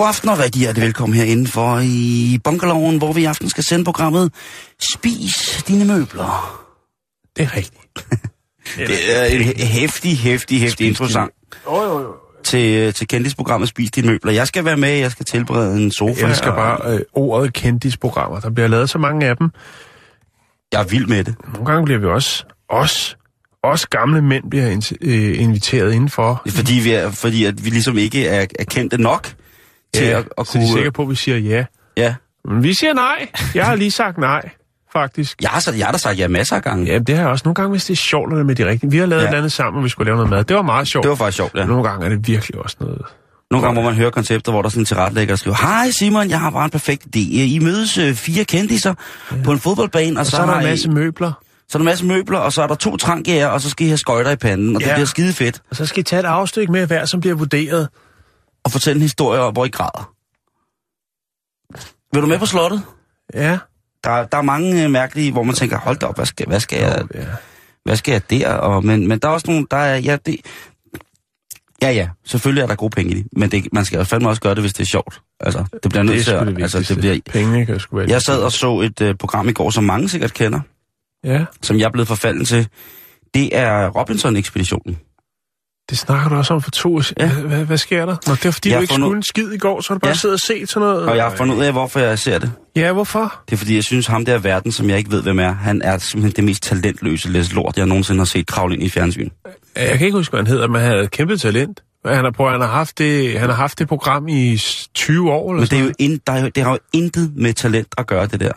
God aften og rigtig hjertelig velkommen herinde for i Bunkerloven, hvor vi i aften skal sende programmet Spis dine møbler. Det er rigtigt. Det er en hæftig, hæftig, hæftig introsang Jo, jo, jo. til, til kendisprogrammet Spis dine møbler. Jeg skal være med, jeg skal tilberede en sofa. Jeg og bare øh, ordet kendisprogrammer. Der bliver lavet så mange af dem. Jeg er vild med det. Nogle gange bliver vi også, os, os gamle mænd bliver in, øh, inviteret indenfor. Fordi, vi, er, fordi at vi ligesom ikke er, er kendte nok til Ja, at, at så kunne... er sikre på, at vi siger ja. Ja. Men vi siger nej. Jeg har lige sagt nej, faktisk. Jeg har, så, jeg har da sagt ja masser af gange. Ja, det har jeg også. Nogle gange, hvis det er sjovt, er med de rigtige. Vi har lavet Ja. et eller andet sammen, og vi skulle lave noget mad. Det var meget sjovt. Det var faktisk sjovt, ja. Nogle gange er det virkelig også noget... Nogle gange må man høre koncepter, hvor der er sådan en tilrettelægger, der skriver, Hej Simon, jeg har bare en perfekt idé. I mødes øh, fire kendiser ja. på en fodboldbane, og, Og så, så er der en I- masse møbler. Så er der en masse møbler, og så er der to trankærer, og så skal I have skøjter i panden, og ja. det bliver skide fedt. Og så skal I tage et afstykke med hver, som bliver vurderet. Og fortælle en historie om, hvor I græder. Vil du med på slottet? Ja. Der, der er mange øh, mærkelige, hvor man tænker, hold da op, hvad skal, hvad skal, jeg, ja. hvad skal jeg der? Og, men, men der er også nogle, der er, ja, det, ja, ja, selvfølgelig er der gode penge i det, men det, man skal jo fandme også gøre det, hvis det er sjovt. Altså, det bliver nødt til at, det altså, det bliver, Pengene kan sgu være jeg sad og så et uh, program i går, som mange sikkert kender, Ja, som jeg er blevet forfalden til. Det er Robinson-ekspeditionen. Det snakker du også om for to Ja. hvad, hvad sker der? Nå, det er fordi, Jeg du ikke fundet- skulle en skid i går, så du bare Ja. siddet og set sådan noget. Og jeg har fundet ud af, hvorfor jeg ser det. Ja, hvorfor? Det er fordi, jeg synes, ham der verden, som jeg ikke ved, hvem er, han er simpelthen det mest talentløse læs lort, jeg nogensinde har set kravle ind i fjernsyn. Jeg kan ikke huske, hvad han hedder, men han havde kæmpe talent. Han har, prøvet, han, har haft det, han har haft det program i s- 20 år, eller Men det, er jo ind, der er jo, det har jo intet med talent at gøre, det der.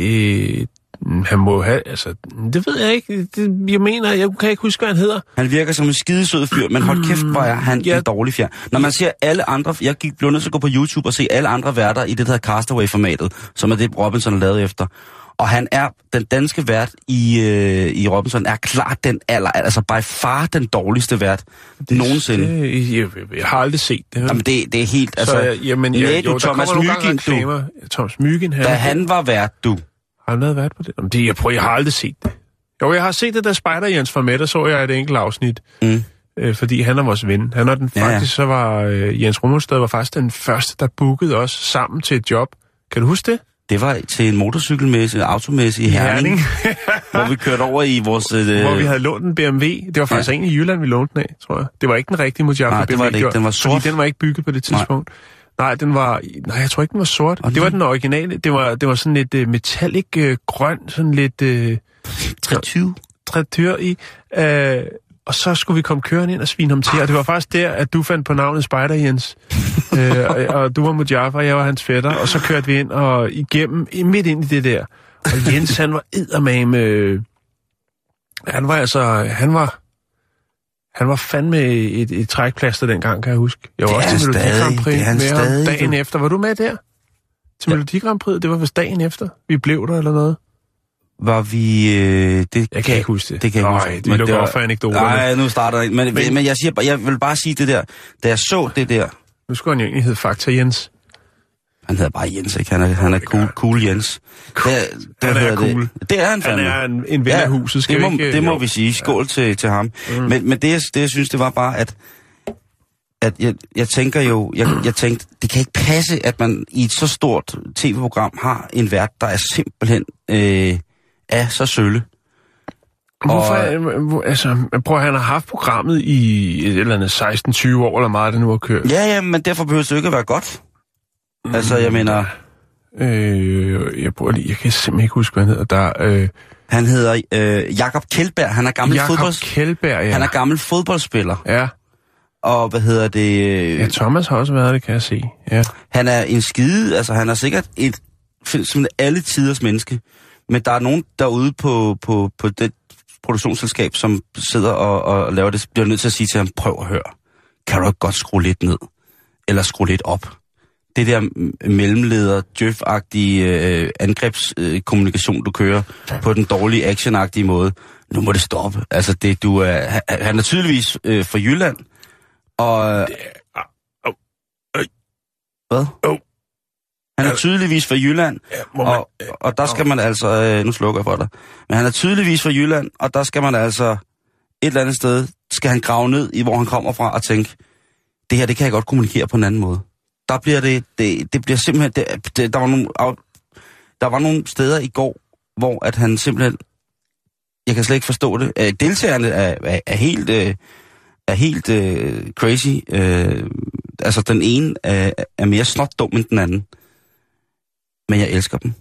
Øh, han må have, altså, det ved jeg ikke. Det, jeg mener, jeg kan ikke huske, hvad han hedder. Han virker som en skidesød fyr, men hold kæft, hvor er han Ja. en dårlig fjern. Når man ser alle andre... Jeg gik blev nødt til at gå på YouTube og se alle andre værter i det, der hedder Castaway-formatet, som er det, Robinson er lavet efter. Og han er, den danske vært i, øh, i Robinson, er klart den aller, altså by far den dårligste vært det, nogensinde. Det, jeg, jeg, jeg, har aldrig set det. Jamen, det, det er helt, altså... så, jeg, jamen, jeg, du, jo, Thomas Mygind, du. Thomas Myggen, han, Da han var vært, du. Har han været på det? Jamen, det jeg, prøver, jeg har aldrig set det. Jo, jeg har set det, da Spider Jens var med, der så jeg et enkelt afsnit. Mm. Øh, fordi han er vores ven. Han er den, Ja, ja. faktisk, så var øh, Jens Rummelstad var faktisk den første, der bookede os sammen til et job. Kan du huske det? Det var til en motorcykelmesse, automesse i Herning, hvor vi kørte over i vores... Øh, hvor vi havde lånt en BMW. Det var faktisk Ja. en i Jylland, vi lånte den af, tror jeg. Det var ikke den rigtige Mojave Nej, det var det ikke. Den var sort. Fordi den var ikke bygget på det tidspunkt. Nej, Nej den var... Nej, jeg tror ikke, den var sort. Og det var den originale. Det var, det var sådan lidt uh, metallic uh, grøn, sådan lidt... Uh, 23. trætyr i. Øh, og så skulle vi komme kørende ind og svine ham til. Og det var faktisk der, at du fandt på navnet Spider Jens. øh, og, og du var Mujaffa, og jeg var hans fætter. Og så kørte vi ind og igennem, midt ind i det der. Og Jens, han var eddermame... Øh, han var altså... Han var... Han var fandme et, et trækplaster dengang, kan jeg huske. Jeg var Det også til Melodi Grand Prix med ham stadig, dagen du. efter. Var du med der? Til Ja. Melodi Grand Prix? Det var vist dagen efter. Vi blev der eller noget. Var vi... Øh, det, Jeg kan ikke huske det. Det kan jeg ikke Nej, huske. vi lukker op for anekdoterne. Nej, nu starter jeg. Men, men, Men- jeg, siger, jeg vil bare sige det der. Da jeg så det der... Nu skulle han jo egentlig hedde Fakta Jens. Han hedder bare Jens, ikke? Han er, han er cool, cool Jens. Det, det, Han er cool. Det, det er han Han fandme. er en, en ven af huset, skal det må, vi ikke? det må jo. vi sige. Skål til, til ham. Mm. Men, men det, jeg, det, jeg synes, det var bare, at, at jeg, jeg tænker jo, jeg, jeg tænkte, det kan ikke passe, at man i et så stort tv-program har en vært, der er simpelthen øh, er så sølle. Hvorfor, Og- altså, prøv at han har haft programmet i et eller andet 16-20 år, eller meget det nu har kørt. Ja, ja, men derfor behøver det ikke at være godt. Altså, jeg mener, Øh, jeg, prøver lige, jeg kan simpelthen ikke huske, hvad han hedder. Der, øh, han hedder øh, Jakob Kjeldberg. Han er gammel Jakob fodbolds... Kjeldberg, ja. Han er gammel fodboldspiller. Ja, og hvad hedder det... øh, Ja, Thomas har også været det, kan jeg se. Ja. Han er en skide, altså han er sikkert et, simpelthen alle tiders menneske. Men der er nogen derude på, på, på det produktionsselskab, som sidder og, og laver det, bliver nødt til at sige til ham, prøv at høre, kan du ikke godt skrue lidt ned? Eller skrue lidt op? Det der mellemleder, djøf-agtige øh, angrebskommunikation, du kører på den dårlige action måde, nu må det stoppe. Altså, det, du er, han, er tydeligvis øh, fra Jylland, og... Hvad? Åh. Han er tydeligvis fra Jylland, ja må man, og, og der skal man altså... Øh, nu slukker jeg for dig. Men han er tydeligvis fra Jylland, og der skal man altså... Et eller andet sted skal han grave ned i, hvor han kommer fra, og tænke, det her, det kan jeg godt kommunikere på en anden måde. Der bliver det... Det, det bliver simpelthen... Det, det, der, var nogle, der var nogle steder i går, hvor at han simpelthen... Jeg kan slet ikke forstå det. Øh, deltagerne er, er, er helt... Øh, er helt øh, crazy. Øh, altså, den ene er, er mere snot dum end den anden. Men jeg elsker dem.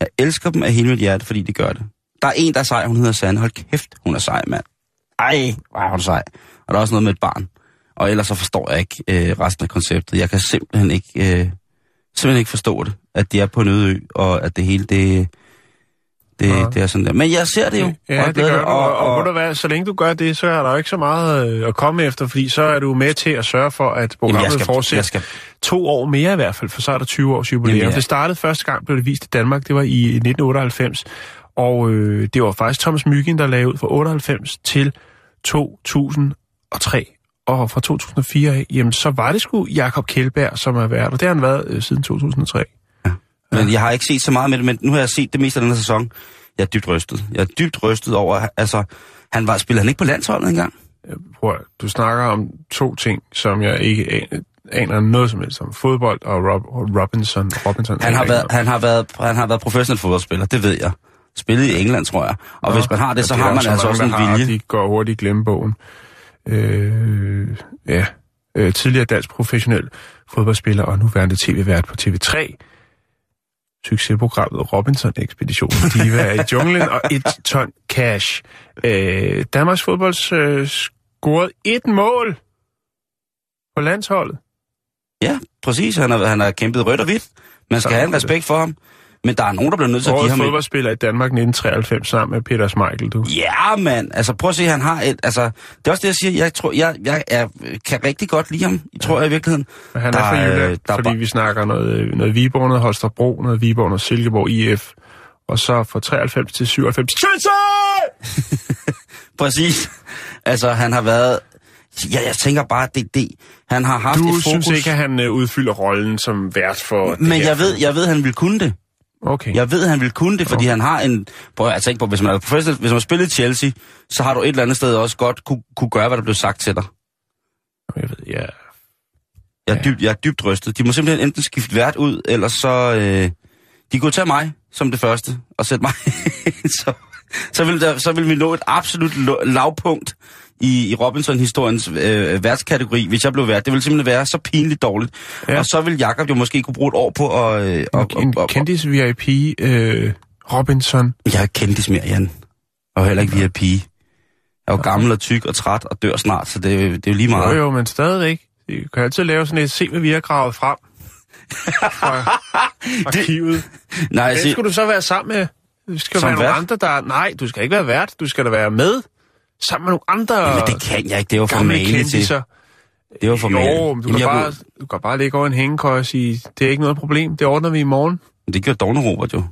Jeg elsker dem af hele mit hjerte, fordi de gør det. Der er en, der er sej, hun hedder Sanne. Hold kæft, hun er sej, mand. Ej, hvor er hun sej. Og der er også noget med et barn. Og ellers så forstår jeg ikke øh, resten af konceptet. Jeg kan simpelthen ikke, øh, simpelthen ikke forstå det, at de er på en øde ø, og at det hele, det, det, Nej. det er sådan der. Men jeg ser det jo. og Ja, det gør du, og, og, og ved du hvad, så længe du gør det, så er der jo ikke så meget øh, at komme efter, fordi så er du med til at sørge for, at Jamen, programmet jeg skal, fortsætter skal, to år mere i hvert fald, for så er der 20 års jubilæum. Jamen, ja. Det startede første gang, blev det vist i Danmark, det var i 1998, og øh, det var faktisk Thomas Myggen, der lavede ud fra 98 til 2003. Og fra 2004 af, jamen så var det sgu Jakob Kjeldberg, som har været, og det har han været øh, siden 2003. Men jeg har ikke set så meget med det, men nu har jeg set det meste af den her sæson. Jeg er dybt rystet. Jeg er dybt rystet over, altså, han var, spillede han ikke på landsholdet engang? Prøv, at- du snakker om to ting, som jeg ikke aner, aner noget som helst om. Fodbold og Rob, Robinson. Robinson Han har, været, han, har været, han har været professionel fodboldspiller, det ved jeg. Spillet i England, tror jeg. Og Nå, hvis man har det, så er har man så altså også en der har, vilje. De går hurtigt i glemmebogen. Øh, ja, øh, tidligere dansk professionel fodboldspiller og nuværende tv-vært på TV3. Succesprogrammet Robinson Ekspedition. Diva er i junglen og et ton cash. Øh, Danmarks fodbold øh, scorede et mål på landsholdet. Ja, præcis. Han har, han har kæmpet rødt og hvidt. Man skal have en respekt for ham. Men der er nogen, der bliver nødt til at give Årets ham et... fodboldspiller i Danmark 1993 sammen med Peter Schmeichel, du. Ja, mand. Altså, prøv at se, han har et... Altså, det er også det, jeg siger. Jeg tror, jeg, jeg er, kan rigtig godt lide ham. Jeg tror jeg i virkeligheden. Men han Der er fra Jylland, der er fordi bare- vi snakker noget, noget Viborg, noget Holstebro, noget Viborg, noget Silkeborg IF. Og så fra 93 til 97. Chelsea! Præcis. Altså, han har været... Ja, jeg tænker bare, det, det, han har haft Du et fokus... synes ikke, at han øh, udfylder rollen som vært for Men jeg ved, jeg ved, han vil kunne det. Okay. Jeg ved, han vil kunne det, fordi han har en... Prøv at tænke på, hvis man er professionel, hvis man har spillet Chelsea, så har du et eller andet sted også godt kunne, kunne gøre, hvad der blev sagt til dig. Jeg ved, ja. Jeg er, dybt, jeg er dybt rystet. De må simpelthen enten skifte vært ud, eller så... Øh, de kunne tage mig som det første, og sætte mig så, så, vil der, så vil vi nå et absolut lavpunkt i, i Robinson-historiens øh, værtskategori, hvis jeg blev vært. Det ville simpelthen være så pinligt dårligt. Ja. Og så vil Jakob jo måske kunne bruge et år på at... Øh, En og, kendis VIP, øh, Robinson. jeg er kendis mere, Jan. Og heller ikke VIP. Jeg er jo gammel og tyk og træt og dør snart, så det, jo- det er jo lige Jo meget. jo, men stadigvæk. Du kan altid lave sådan et, se hvad vi har gravet frem. Fra arkivet. Nej, Hvem skal du så være sammen med? Du skal Som være nogle andre, der... Nej, du skal ikke være vært. Du skal da være med. Sammen med nogle andre men det kan jeg ikke. Det var for maligt til. Det var for. Jo, men du Jamen, kan, jeg bare, du kan bare ligge over en hængekøj og sige, det er ikke noget problem, det ordner vi i morgen. Det gjorde Dogne Robert jo.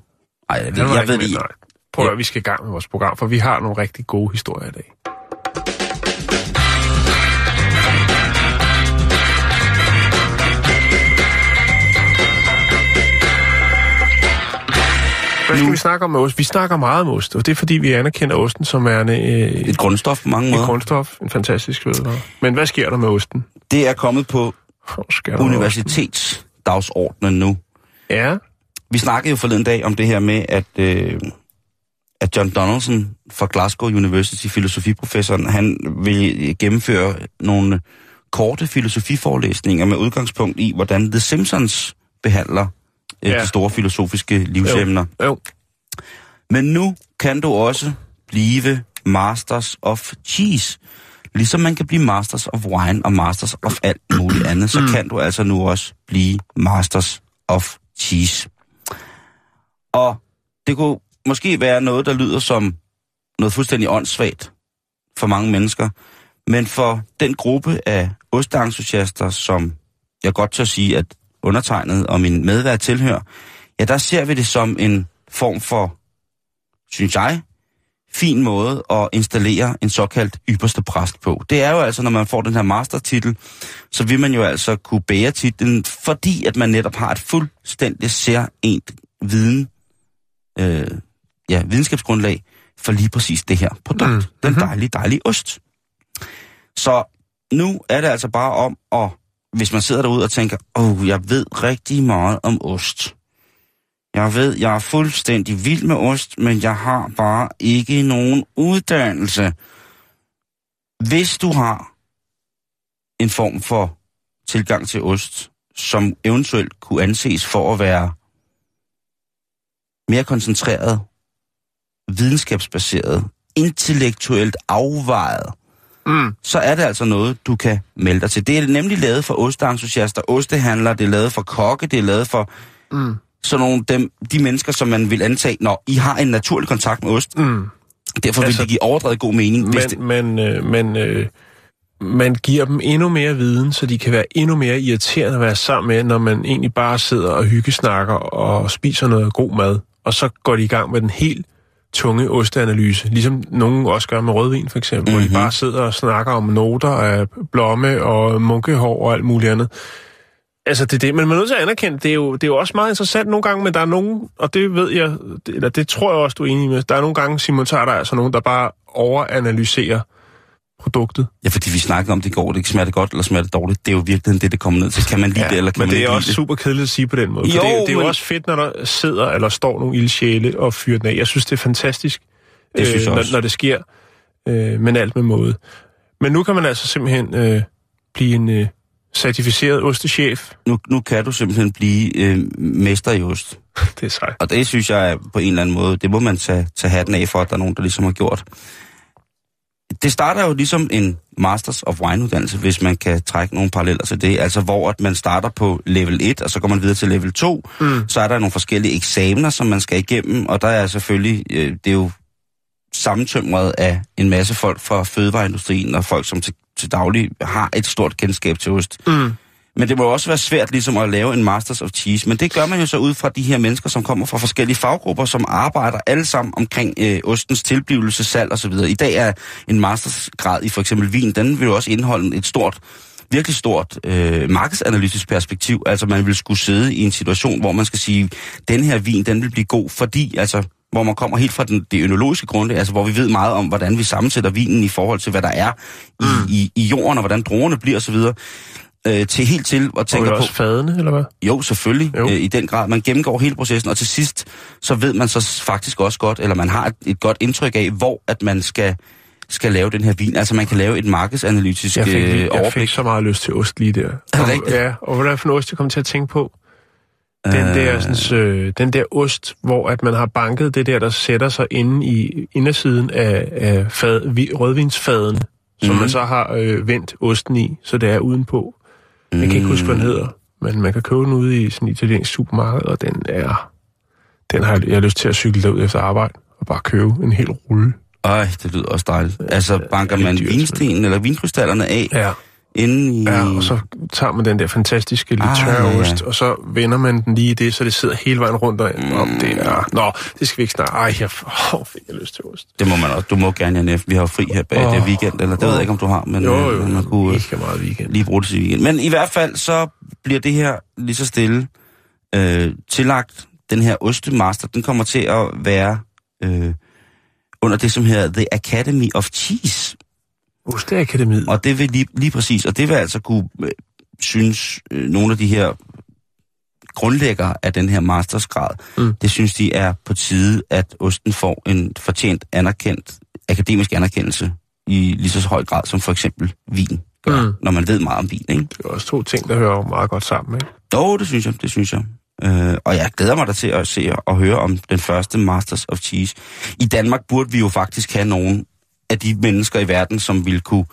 Ej, jeg, var jeg ikke ved det nej. Prøv at vi skal i gang med vores program, for vi har nogle rigtig gode historier i dag. Hvad skal vi snakke om med ost? Vi snakker meget om ost, og det er fordi, vi anerkender osten som værende øh, et, Et grundstof på mange et måder. grundstof, en fantastisk fødevare. Men hvad sker der med osten? Det er kommet på universitetsdagsordenen nu. Ja, Vi snakkede jo forleden dag om det her med, at, øh, at John Donaldson fra Glasgow University, filosofiprofessoren, han vil gennemføre nogle korte filosofiforelæsninger med udgangspunkt i, hvordan The Simpsons behandler øh, Ja. de store filosofiske livsemner. jo. Men nu kan du også blive Masters of Cheese. Ligesom man kan blive Masters of Wine og Masters of alt muligt andet, så kan du altså nu også blive Masters of Cheese. Og det kunne måske være noget, der lyder som noget fuldstændig åndssvagt for mange mennesker, men for den gruppe af ostentusiaster, som jeg godt tør sige, at undertegnet og min medvært tilhører, ja, der ser vi det som en form for, synes jeg, fin måde at installere en såkaldt ypperste præst på. Det er jo altså, når man får den her mastertitel, så vil man jo altså kunne bære titlen, fordi at man netop har et fuldstændig særligt viden, øh, ja, videnskabsgrundlag for lige præcis det her produkt. Mm. Den dejlige, dejlige ost. Så nu er det altså bare om at, hvis man sidder derude og tænker, åh, oh, jeg ved rigtig meget om ost. Jeg ved, jeg er fuldstændig vild med ost, men jeg har bare ikke nogen uddannelse. Hvis du har en form for tilgang til ost, som eventuelt kunne anses for at være mere koncentreret, videnskabsbaseret, intellektuelt afvejet, mm. så er det altså noget, du kan melde dig til. Det er nemlig lavet for osteentusiaster, ostehandlere, det er lavet for kokke, det er lavet for mm. sådan nogle dem, de mennesker, som man vil antage, når I har en naturlig kontakt med ost. Mm. Derfor vil altså, det give overdrevet god mening. Men, hvis det... men, øh, men øh, man giver dem endnu mere viden, så de kan være endnu mere irriterende at være sammen med, når man egentlig bare sidder og hyggesnakker og spiser noget god mad. Og så går de i gang med den helt tunge osteanalyse, ligesom nogen også gør med rødvin for eksempel, mm-hmm. hvor de Mhm. bare sidder og snakker om noter af blomme og munkehår og alt muligt andet. Altså, det er det, men man er nødt til at anerkende, det er, jo, det er jo også meget interessant nogle gange, men der er nogen, og det ved jeg, det, eller det tror jeg også, du er enig med, der er nogle gange, Simon, så er der altså nogen, der bare overanalyserer produktet. Ja, fordi vi snakkede om det i går, det ikke smager det godt eller smager det dårligt. Det er jo virkelig det, det kommer ned til. Kan man lide det, eller kan men man det er også det? super kedeligt at sige på den måde. Jo, det, er- det er jo men- også fedt, når der sidder eller står nogle ildsjæle og fyrer den af. Jeg synes, det er fantastisk, Det synes jeg når, når det sker, øh, men alt med måde. Men nu kan man altså simpelthen øh, blive en øh, certificeret ostechef. Nu, nu kan du simpelthen blive øh, mester i ost. det er sejt. Og det synes jeg er på en eller anden måde, det må man tage, tage hatten af for, at der er nogen, der ligesom har gjort. Det starter jo ligesom en Masters of Wine-uddannelse, hvis man kan trække nogle paralleller til det. Altså hvor at man starter på level 1, og så går man videre til level 2. Mm. Så er der nogle forskellige eksamener, som man skal igennem, og der er selvfølgelig, øh, det er jo sammentømret af en masse folk fra fødevareindustrien, og folk, som til, til daglig har et stort kendskab til ost. Mm. Men det må jo også være svært ligesom at lave en Masters of Cheese. Men det gør man jo så ud fra de her mennesker, som kommer fra forskellige faggrupper, som arbejder alle sammen omkring øh, ostens tilblivelse, salg osv. I dag er en mastersgrad i for eksempel vin, den vil jo også indeholde et stort virkelig stort øh, markedsanalytisk perspektiv. Altså man vil skulle sidde i en situation, hvor man skal sige, den her vin, den vil blive god, fordi altså hvor man kommer helt fra den, det ønologiske grundlag, altså hvor vi ved meget om, hvordan vi sammensætter vinen i forhold til, hvad der er i, i, i jorden, og hvordan druerne bliver osv., øh, til helt til Og tænke er på... også fadene, eller hvad? Jo, selvfølgelig, Jo. Øh, i den grad. Man gennemgår hele processen, og til sidst, så ved man så faktisk også godt, eller man har et, et godt indtryk af, hvor at man skal, skal lave den her vin. Altså man kan lave et markedsanalytisk Jeg fik, øh, jeg overblik. fik så meget lyst til ost lige der. Er det Og- rigtigt? Ja, og hvad er for en ost, jeg kom til at tænke på? Den, Øh. der, sådan, øh, den der ost, hvor at man har banket det der, der sætter sig inde i indersiden af, af fad, vi, rødvinsfaden, som Mhm. man så har øh, vendt osten i, så det er udenpå. Jeg kan ikke huske, hvad den hedder, men man kan købe den ude i sådan et italiensk supermarked, og den er... Den har jeg, jeg har lyst til at cykle derud efter arbejde og bare købe en hel rulle. Ej, det lyder også dejligt. Altså banker det er man vinstenen eller vinkrystallerne af Ja. Inden i... Ja, og så tager man den der fantastiske lidt Ah, tørre ja, ja. ost, og så vender man den lige i det, så det sidder hele vejen rundt og mm. om det er... Nå, det skal vi ikke snakke. Ej, jeg oh, fik jeg lyst til ost. Det må man også. Du må gerne, Janef. Vi har fri her bag Åh. det weekend, eller det ved jeg ikke, om du har, men Jo, øh, jo, man kunne øh, ikke meget weekend. lige bruge det til weekend. Men i hvert fald, så bliver det her lige så stille øh, tillagt. Den her ostemaster, den kommer til at være øh, under det, som hedder The Academy of Cheese. Osteakademiet. Og det vil lige, lige præcis, og det vil altså kunne øh, synes øh, nogle af de her grundlæggere af den her mastersgrad, Mm. det synes de er på tide, at osten får en fortjent anerkendt, akademisk anerkendelse i lige så høj grad som for eksempel vin gør, Mm. når man ved meget om vin, ikke? Det er også to ting, der hører meget godt sammen, ikke? Jo, det synes jeg, det synes jeg. Øh, og jeg glæder mig da til at se og høre om den første Masters of Cheese. I Danmark burde vi jo faktisk have nogle af de mennesker i verden, som ville kunne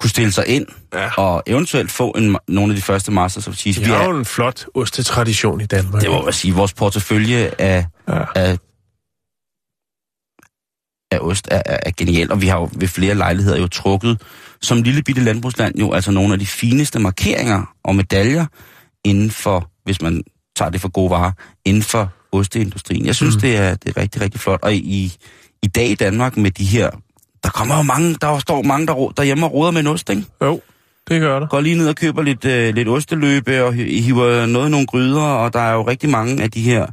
kunne stille sig ind Ja. og eventuelt få en, nogle af de første Masters of Cheese. Vi har jo en flot ostetradition i Danmark. det må man sige, vores portefølje af, Ja. af, af ost er, er, er genial, og vi har jo ved flere lejligheder jo trukket som lille bitte landbrugsland jo altså nogle af de fineste markeringer og medaljer inden for, hvis man tager det for gode varer, inden for osteindustrien. Jeg synes, mm. det, er, det er rigtig, rigtig flot. Og i, i dag i Danmark med de her, der kommer jo mange, der står mange, der, derhjemme og roder med en ost, ikke? Jo, det gør der. går lige ned og køber lidt, øh, lidt osteløbe og hi- hiver noget nogle gryder, og der er jo rigtig mange af de her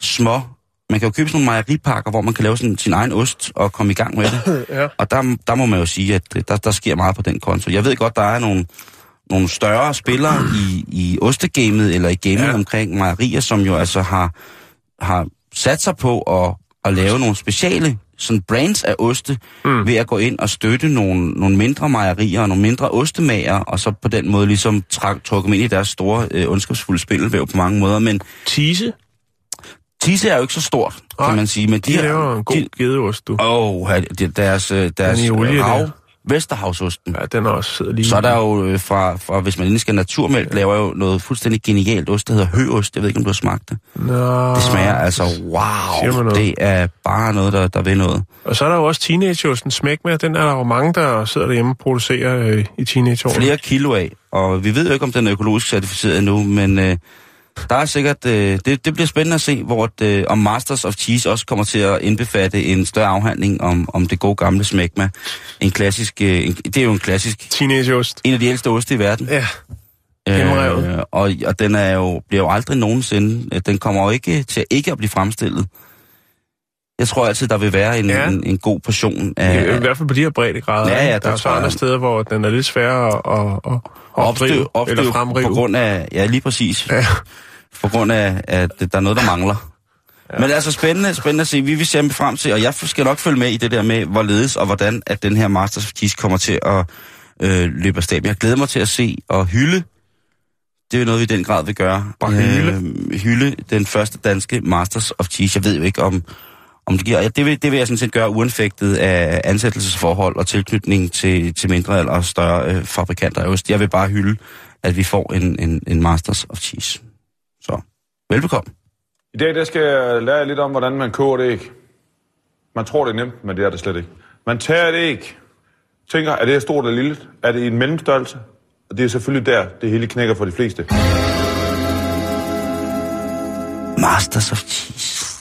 små... Man kan jo købe sådan nogle mejeripakker, hvor man kan lave sådan sin egen ost og komme i gang med det. Ja. Og der, der må man jo sige, at øh, der, der sker meget på den konto. Jeg ved godt, der er nogle, nogle større spillere i, i ostegamet eller i gamet ja. omkring mejerier, som jo altså har, har sat sig på at, at lave nogle speciale sådan brands af oste, mm. ved at gå ind og støtte nogle, nogle mindre mejerier og nogle mindre ostemager, og så på den måde ligesom trak, trukke dem ind i deres store, øh, ondskabsfulde spindelvæv på mange måder. Men Tise, Tise er jo ikke så stort, Nej, kan man sige. Men de laver en god gedeost, du. Åh, oh, deres, øh, deres øh, rav. Vesterhavsosten. Ja, den er også lige... Så er der jo øh, fra, fra, hvis man endelig skal naturmælk, laver jo noget fuldstændig genialt ost, der hedder høost. Jeg ved ikke, om du har smagt det. Nå. Det smager altså, wow, det er bare noget, der, der vil noget. Og så er der jo også teenageosten smæk med. Den er der jo mange, der sidder derhjemme og producerer øh, i teenageårene. Flere kilo af, og vi ved jo ikke, om den er økologisk certificeret endnu, men øh, der er sikkert, øh, det, det bliver spændende at se, hvor øh, om Masters of Cheese også kommer til at indbefatte en større afhandling om, om det gode gamle smækma. En klassisk, øh, en, det er jo en klassisk, Teenageost. en af de ældste oste i verden. Ja. Øh, og, og den er jo, bliver jo aldrig nogensinde, øh, den kommer jo ikke til ikke at blive fremstillet. Jeg tror altid, der vil være en, Ja. ja. en, en god portion af, i, i hvert fald på de her breddegrader. Ja, ja, ikke? der der er så andre steder, hvor den er lidt sværere at, at, opdrive, opstøv, eller opstøv fremrive. på grund af, ja lige præcis, Ja. på grund af, at der er noget, der mangler. Ja. Men altså spændende, spændende at se. Vi vil se frem til, og jeg skal nok følge med i det der med, hvorledes og hvordan, at den her Masters of Cheese kommer til at øh, løbe af stablen. Jeg glæder mig til at se og hylde. Det er jo noget, vi i den grad vil gøre. Bare hylde. Øh, hylde den første danske Masters of Cheese. Jeg ved jo ikke, om, om det giver... Ja, det, vil, det vil jeg sådan set gøre uanfægtet af ansættelsesforhold og tilknytning til, til mindre eller større øh, fabrikanter. Jeg vil bare hylde, at vi får en, en, en Masters of Cheese. Så, velbekomme. I dag der skal jeg lære jer lidt om, hvordan man koger et æg. Man tror, det er nemt, men det er det slet ikke. Man tager et æg, tænker, er det her stort eller lille? Er det i en mellemstørrelse? Og det er selvfølgelig der, det hele knækker for de fleste. Masters of Cheese.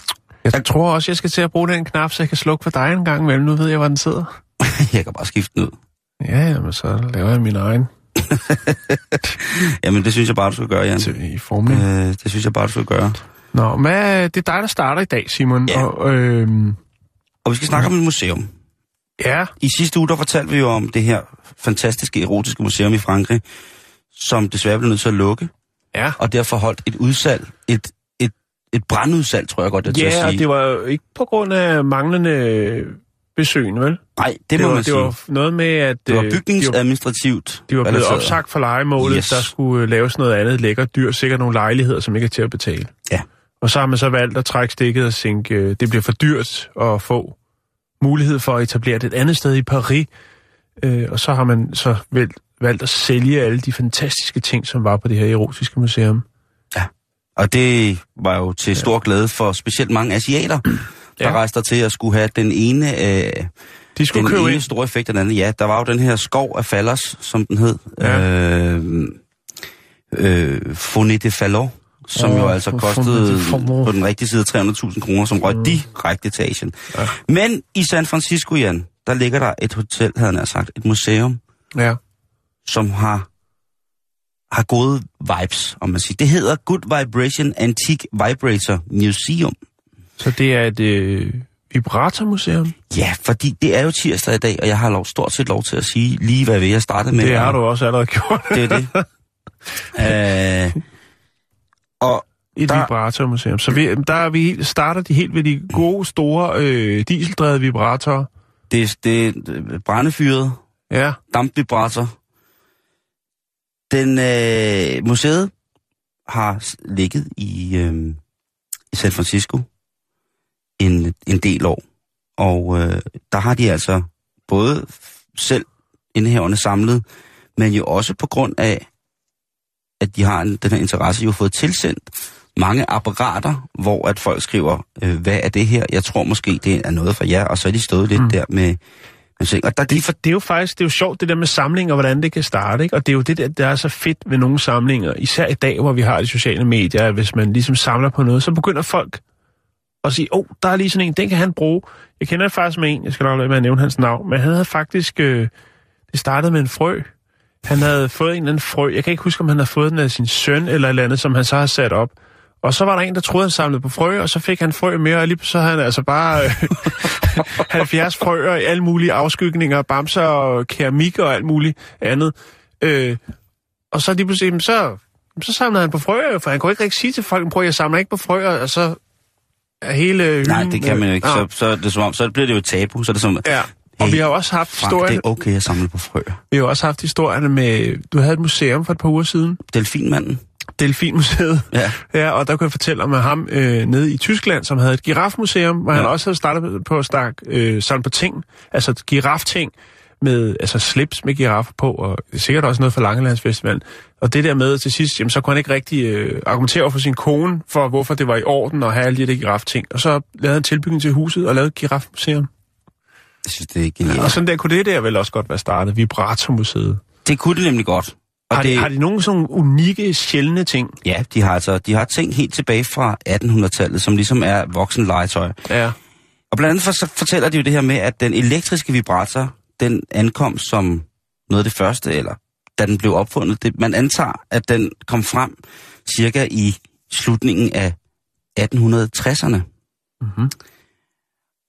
Jeg tror også, jeg skal til at bruge den knap, så jeg kan slukke for dig en gang imellem. Nu ved jeg, hvor den sidder. jeg kan bare skifte den ud. Ja, jamen, så laver jeg min egen Jamen, det synes jeg bare, du skal gøre, Jan. til, i formning. Øh, det synes jeg bare, du skal gøre. Nå, hvad, det er dig, der starter i dag, Simon. Ja. Og, øhm, Og vi skal snakke om et museum. ja, I sidste uge, der fortalte vi jo om det her fantastiske erotiske museum i Frankrig, som desværre blev nødt til at lukke, ja. og derfor holdt et udsalg, et, et, brandudsalg, tror jeg godt, jeg Ja, sige. det var jo ikke på grund af manglende besøg, vel? Nej, det, det må var, man det sige. var noget med, at det var øh, de var, bygningsadministrativt. de var blevet relateret. opsagt for legemålet, Yes. der skulle øh, laves noget andet lækkert dyr, sikkert nogle lejligheder, som ikke er til at betale. Ja. Og så har man så valgt at trække stikket og tænke, øh, det bliver for dyrt at få mulighed for at etablere det et andet sted i Paris. Øh, og så har man så valgt, valgt at sælge alle de fantastiske ting, som var på det her erotiske museum. Og det var jo til stor glæde for specielt mange asiater, der Ja. rejste der til at skulle have den ene, øh, De skulle den købe ene ind. store effekt den anden. Ja, der var jo den her skov af fallers, som den hed. Ja. Øh, øh, Fonet de Fallon, som Åh, jo altså kostede på den rigtige side 300.000 kroner, som røg direkte til Asien. Ja. Men i San Francisco, Jan, der ligger der et hotel, havde han sagt, et museum, Ja. som har har gode vibes, om man siger. Det hedder Good Vibration Antique Vibrator Museum. Så det er et øh, vibratormuseum? Ja, fordi det er jo tirsdag i dag, og jeg har lov, stort set lov til at sige lige, hvad jeg startede med. Det har du også allerede gjort. Det er det. øh, og Et Der- vibratormuseum. Så vi, der er vi, helt- starter de helt ved de gode, store øh, dieseldrevede vibratorer. det, det er brændefyret, Ja, dampvibrator. Den øh, museet har ligget i, øh, i San Francisco en, en del år. Og øh, der har de altså både selv indehaverne samlet, men jo også på grund af, at de har en, den her interesse, jo fået tilsendt mange apparater, hvor at folk skriver, øh, hvad er det her? Jeg tror måske, det er noget for jer, og så er de stået lidt mm. der med ting. Og der, det, For det er jo faktisk det er jo sjovt, det der med samlinger, hvordan det kan starte. Ikke? Og det er jo det der, der er så fedt ved nogle samlinger, især i dag, hvor vi har de sociale medier, at hvis man ligesom samler på noget, så begynder folk at sige, åh, oh, der er lige sådan en, den kan han bruge. Jeg kender faktisk med en, jeg skal nok lade med at nævne hans navn, men han havde faktisk, øh, det startede med en frø. Han havde fået en eller anden frø, jeg kan ikke huske, om han havde fået den af sin søn eller et eller andet, som han så har sat op. Og så var der en, der troede, han samlede på frø, og så fik han frø mere, og lige så havde han altså bare øh, 70 frøer i alle mulige afskygninger, bamser og keramik og alt muligt andet. Øh, og så lige pludselig, så, så samlede han på frøer, for han kunne ikke rigtig sige til folk, prøv, jeg samler ikke på frøer, og så er hele hylden... nej, det kan man jo ikke. øh, Så, så, er det som om, så bliver det jo et tabu. Så er det som, Ja, og Hey, vi har også haft Frank, det historien, er okay at samle på frøer. vi har også haft historierne med, du havde et museum for et par uger siden, Delfinmanden. Delfinmuseet. Ja. Ja, og der kunne jeg fortælle om ham øh, nede i Tyskland, som havde et girafmuseum, hvor ja. han Ja. også havde startet på at snakke øh, sådan på ting, altså girafting, med altså slips med giraffer på, og sikkert også noget for Langelandsfestivalen. Og det der med til sidst, jamen, så kunne han ikke rigtig øh, argumentere over for sin kone, for hvorfor det var i orden at have alle de der girafting. Og så lavede han tilbygning til huset og lavede et girafmuseum. Jeg synes, det er genialt. Og sådan der kunne det der vel også godt være startet, Vibratormuseet. Det kunne det nemlig godt. Og Har, det, de, har de nogle sådan unikke, sjældne ting? Ja, de har altså de har ting helt tilbage fra 1800-tallet, som ligesom er voksenlegetøj. Ja. Og blandt andet for, så fortæller de jo det her med, at den elektriske vibrator, den ankom som noget af det første, eller da den blev opfundet. Det, man antager, at den kom frem cirka i slutningen af 1860'erne. Mhm.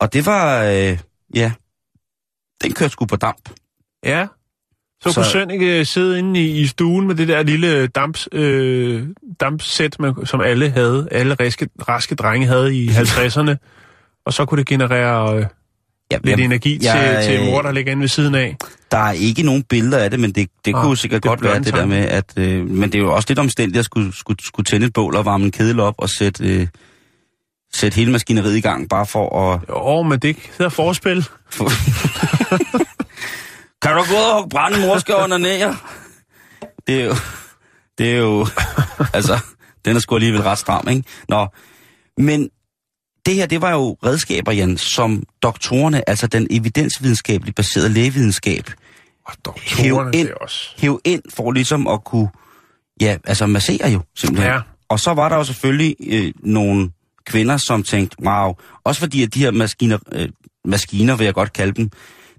Og det var, øh, ja, den kørte sgu på damp. Ja. Så, Så- kunne Søn ikke sidde inde i, i stuen med det der lille damps, øh, dampsæt, man, som alle havde, alle raske, raske drenge havde i 50'erne, og så kunne det generere øh, Ja, lidt jeg- energi jeg, til, til øh, mor, der ligger inde ved siden af. Der er ikke nogen billeder af det, men det, det Ah, kunne sikkert det godt være det der med, at... Øh, men det er jo også lidt omstændigt at skulle, skulle, skulle tænde et bål og varme en kedel op og sætte, øh, sætte hele maskineriet i gang, bare for at... Jo, men det hedder forspil. Kan du gå ud og brænde morske under? Det er jo... Det er jo... altså, den er sgu alligevel ret stram, ikke? Nå, men det her, det var jo redskaber, Jan, som doktorerne, altså den evidensvidenskabeligt baserede lægevidenskab, Og Hæv ind. det også... hæve ind for ligesom at kunne, ja, altså massere jo simpelthen. Ja. Og så var der jo selvfølgelig øh, nogle kvinder, som tænkte, wow, også fordi at de her maskiner, øh, maskiner vil jeg godt kalde dem,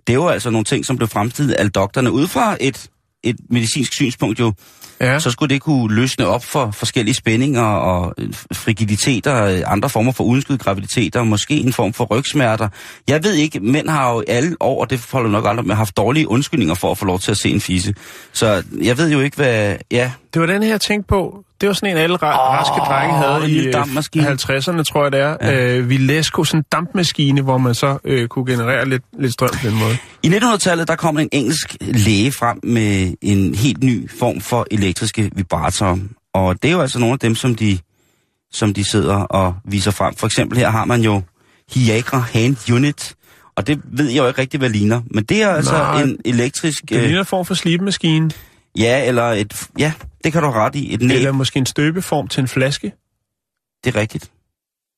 det er jo altså nogle ting, som blev fremstillet af doktorerne ud fra et, et medicinsk synspunkt jo, Ja. så skulle det kunne løsne op for forskellige spændinger og øh, frigiditeter, øh, andre former for uønskede graviditeter, måske en form for rygsmerter. Jeg ved ikke, mænd har jo alle år, og det holder nok aldrig med, haft dårlige undskyldninger for at få lov til at se en fisse. Så jeg ved jo ikke, hvad... Ja, Det var den her, jeg tænkte på. Det var sådan en, alle ra- raske drenge havde i øh, dampmaskine. 50'erne, tror jeg det er. Ja. Øh, Vilesco, sådan en dampmaskine, hvor man så øh, kunne generere lidt, lidt strøm på den måde. I 1900-tallet, der kom en engelsk læge frem med en helt ny form for elektriske vibratorer. Og det er jo altså nogle af dem, som de, som de sidder og viser frem. For eksempel her har man jo Viagra Hand Unit. Og det ved jeg jo ikke rigtig, hvad ligner. Men det er altså Nej, en elektrisk... Det ligner en form for slibemaskine, ja, eller et... Ja, det kan du ret i. Et næb, eller måske en støbeform til en flaske. det er rigtigt.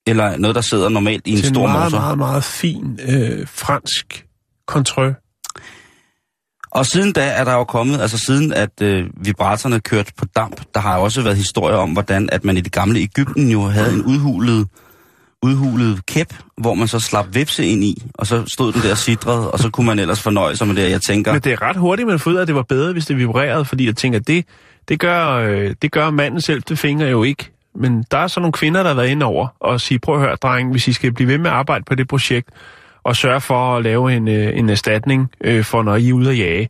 Eller noget, der sidder normalt i en til stor en meget, motor. meget, meget fin øh, fransk control. Og siden da er der jo kommet, altså siden at øh, vibratorerne kørte på damp, der har jo også været historier om, hvordan at man i det gamle Ægypten jo havde en udhulet, udhulet kæp, hvor man så slap vipse ind i, og så stod den der sidret, og så kunne man ellers fornøje sig med det. Jeg tænker, Men det er ret hurtigt, man får ud af, at det var bedre, hvis det vibrerede, fordi jeg tænker, det, det, gør, øh, det gør manden selv, det fingre jo ikke. Men der er så nogle kvinder, der har været inde over og sige, prøv at høre, dreng, hvis I skal blive ved med at arbejde på det projekt, og sørge for at lave en, øh, en erstatning øh, for, når I er ude at jage,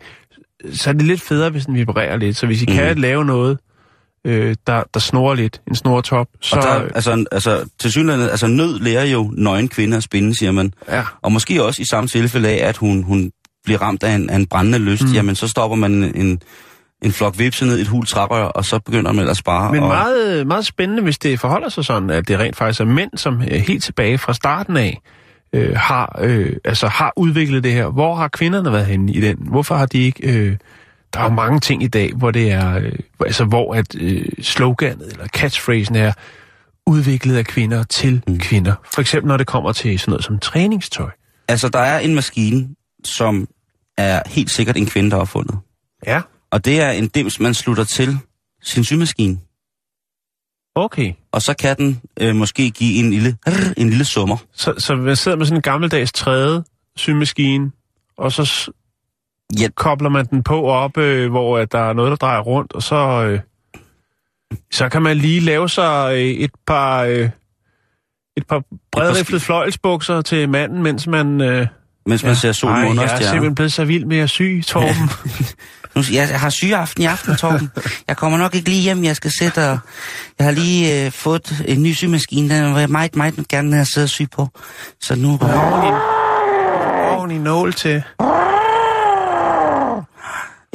så er det lidt federe, hvis den vibrerer lidt. Så hvis I mm. kan lave noget, øh, der, der snorer lidt, en snortop, så... og der, altså, altså, til synligheden, altså nød lærer jo nøgen kvinder at spinde, siger man. ja. Og måske også i samme tilfælde af, at hun, hun bliver ramt af en, af en brændende lyst, mm. jamen så stopper man en, en flok vipse ned i et hul trapper, og så begynder man ellers bare Men at... meget, meget spændende, hvis det forholder sig sådan, at det rent faktisk er mænd, som øh, helt tilbage fra starten af øh, har, øh, altså har udviklet det her. Hvor har kvinderne været henne i den? Hvorfor har de ikke... Øh, der er mange ting i dag, hvor det er, øh, altså hvor at øh, sloganet eller catchphrasen er udviklet af kvinder til mm. kvinder. For eksempel når det kommer til sådan noget som træningstøj. Altså, der er en maskine, som er helt sikkert en kvinde, der har opfundet. Ja. Og det er en dims, man slutter til sin symaskine. Okay. Og så kan den øh, måske give en lille, en lille summer. Så, så man sidder med sådan en gammeldags træde symaskine, og så Ja, kobler man den på op, øh, hvor at der er noget, der drejer rundt, og så, øh, så kan man lige lave sig øh, et par, øh, et par bredriflede fløjelsbukser til manden, mens man... Øh, mens man ser solen Ej, under jeg er stjerner. simpelthen blevet så vild med at sy, Torben. Nu, jeg, har sygeaften i aften, Torben. Jeg kommer nok ikke lige hjem. Jeg skal sætte og... Jeg har lige øh, fået en ny symaskine. Den vil jeg meget, meget gerne have siddet og sy på. Så nu... Ordentlig nål til.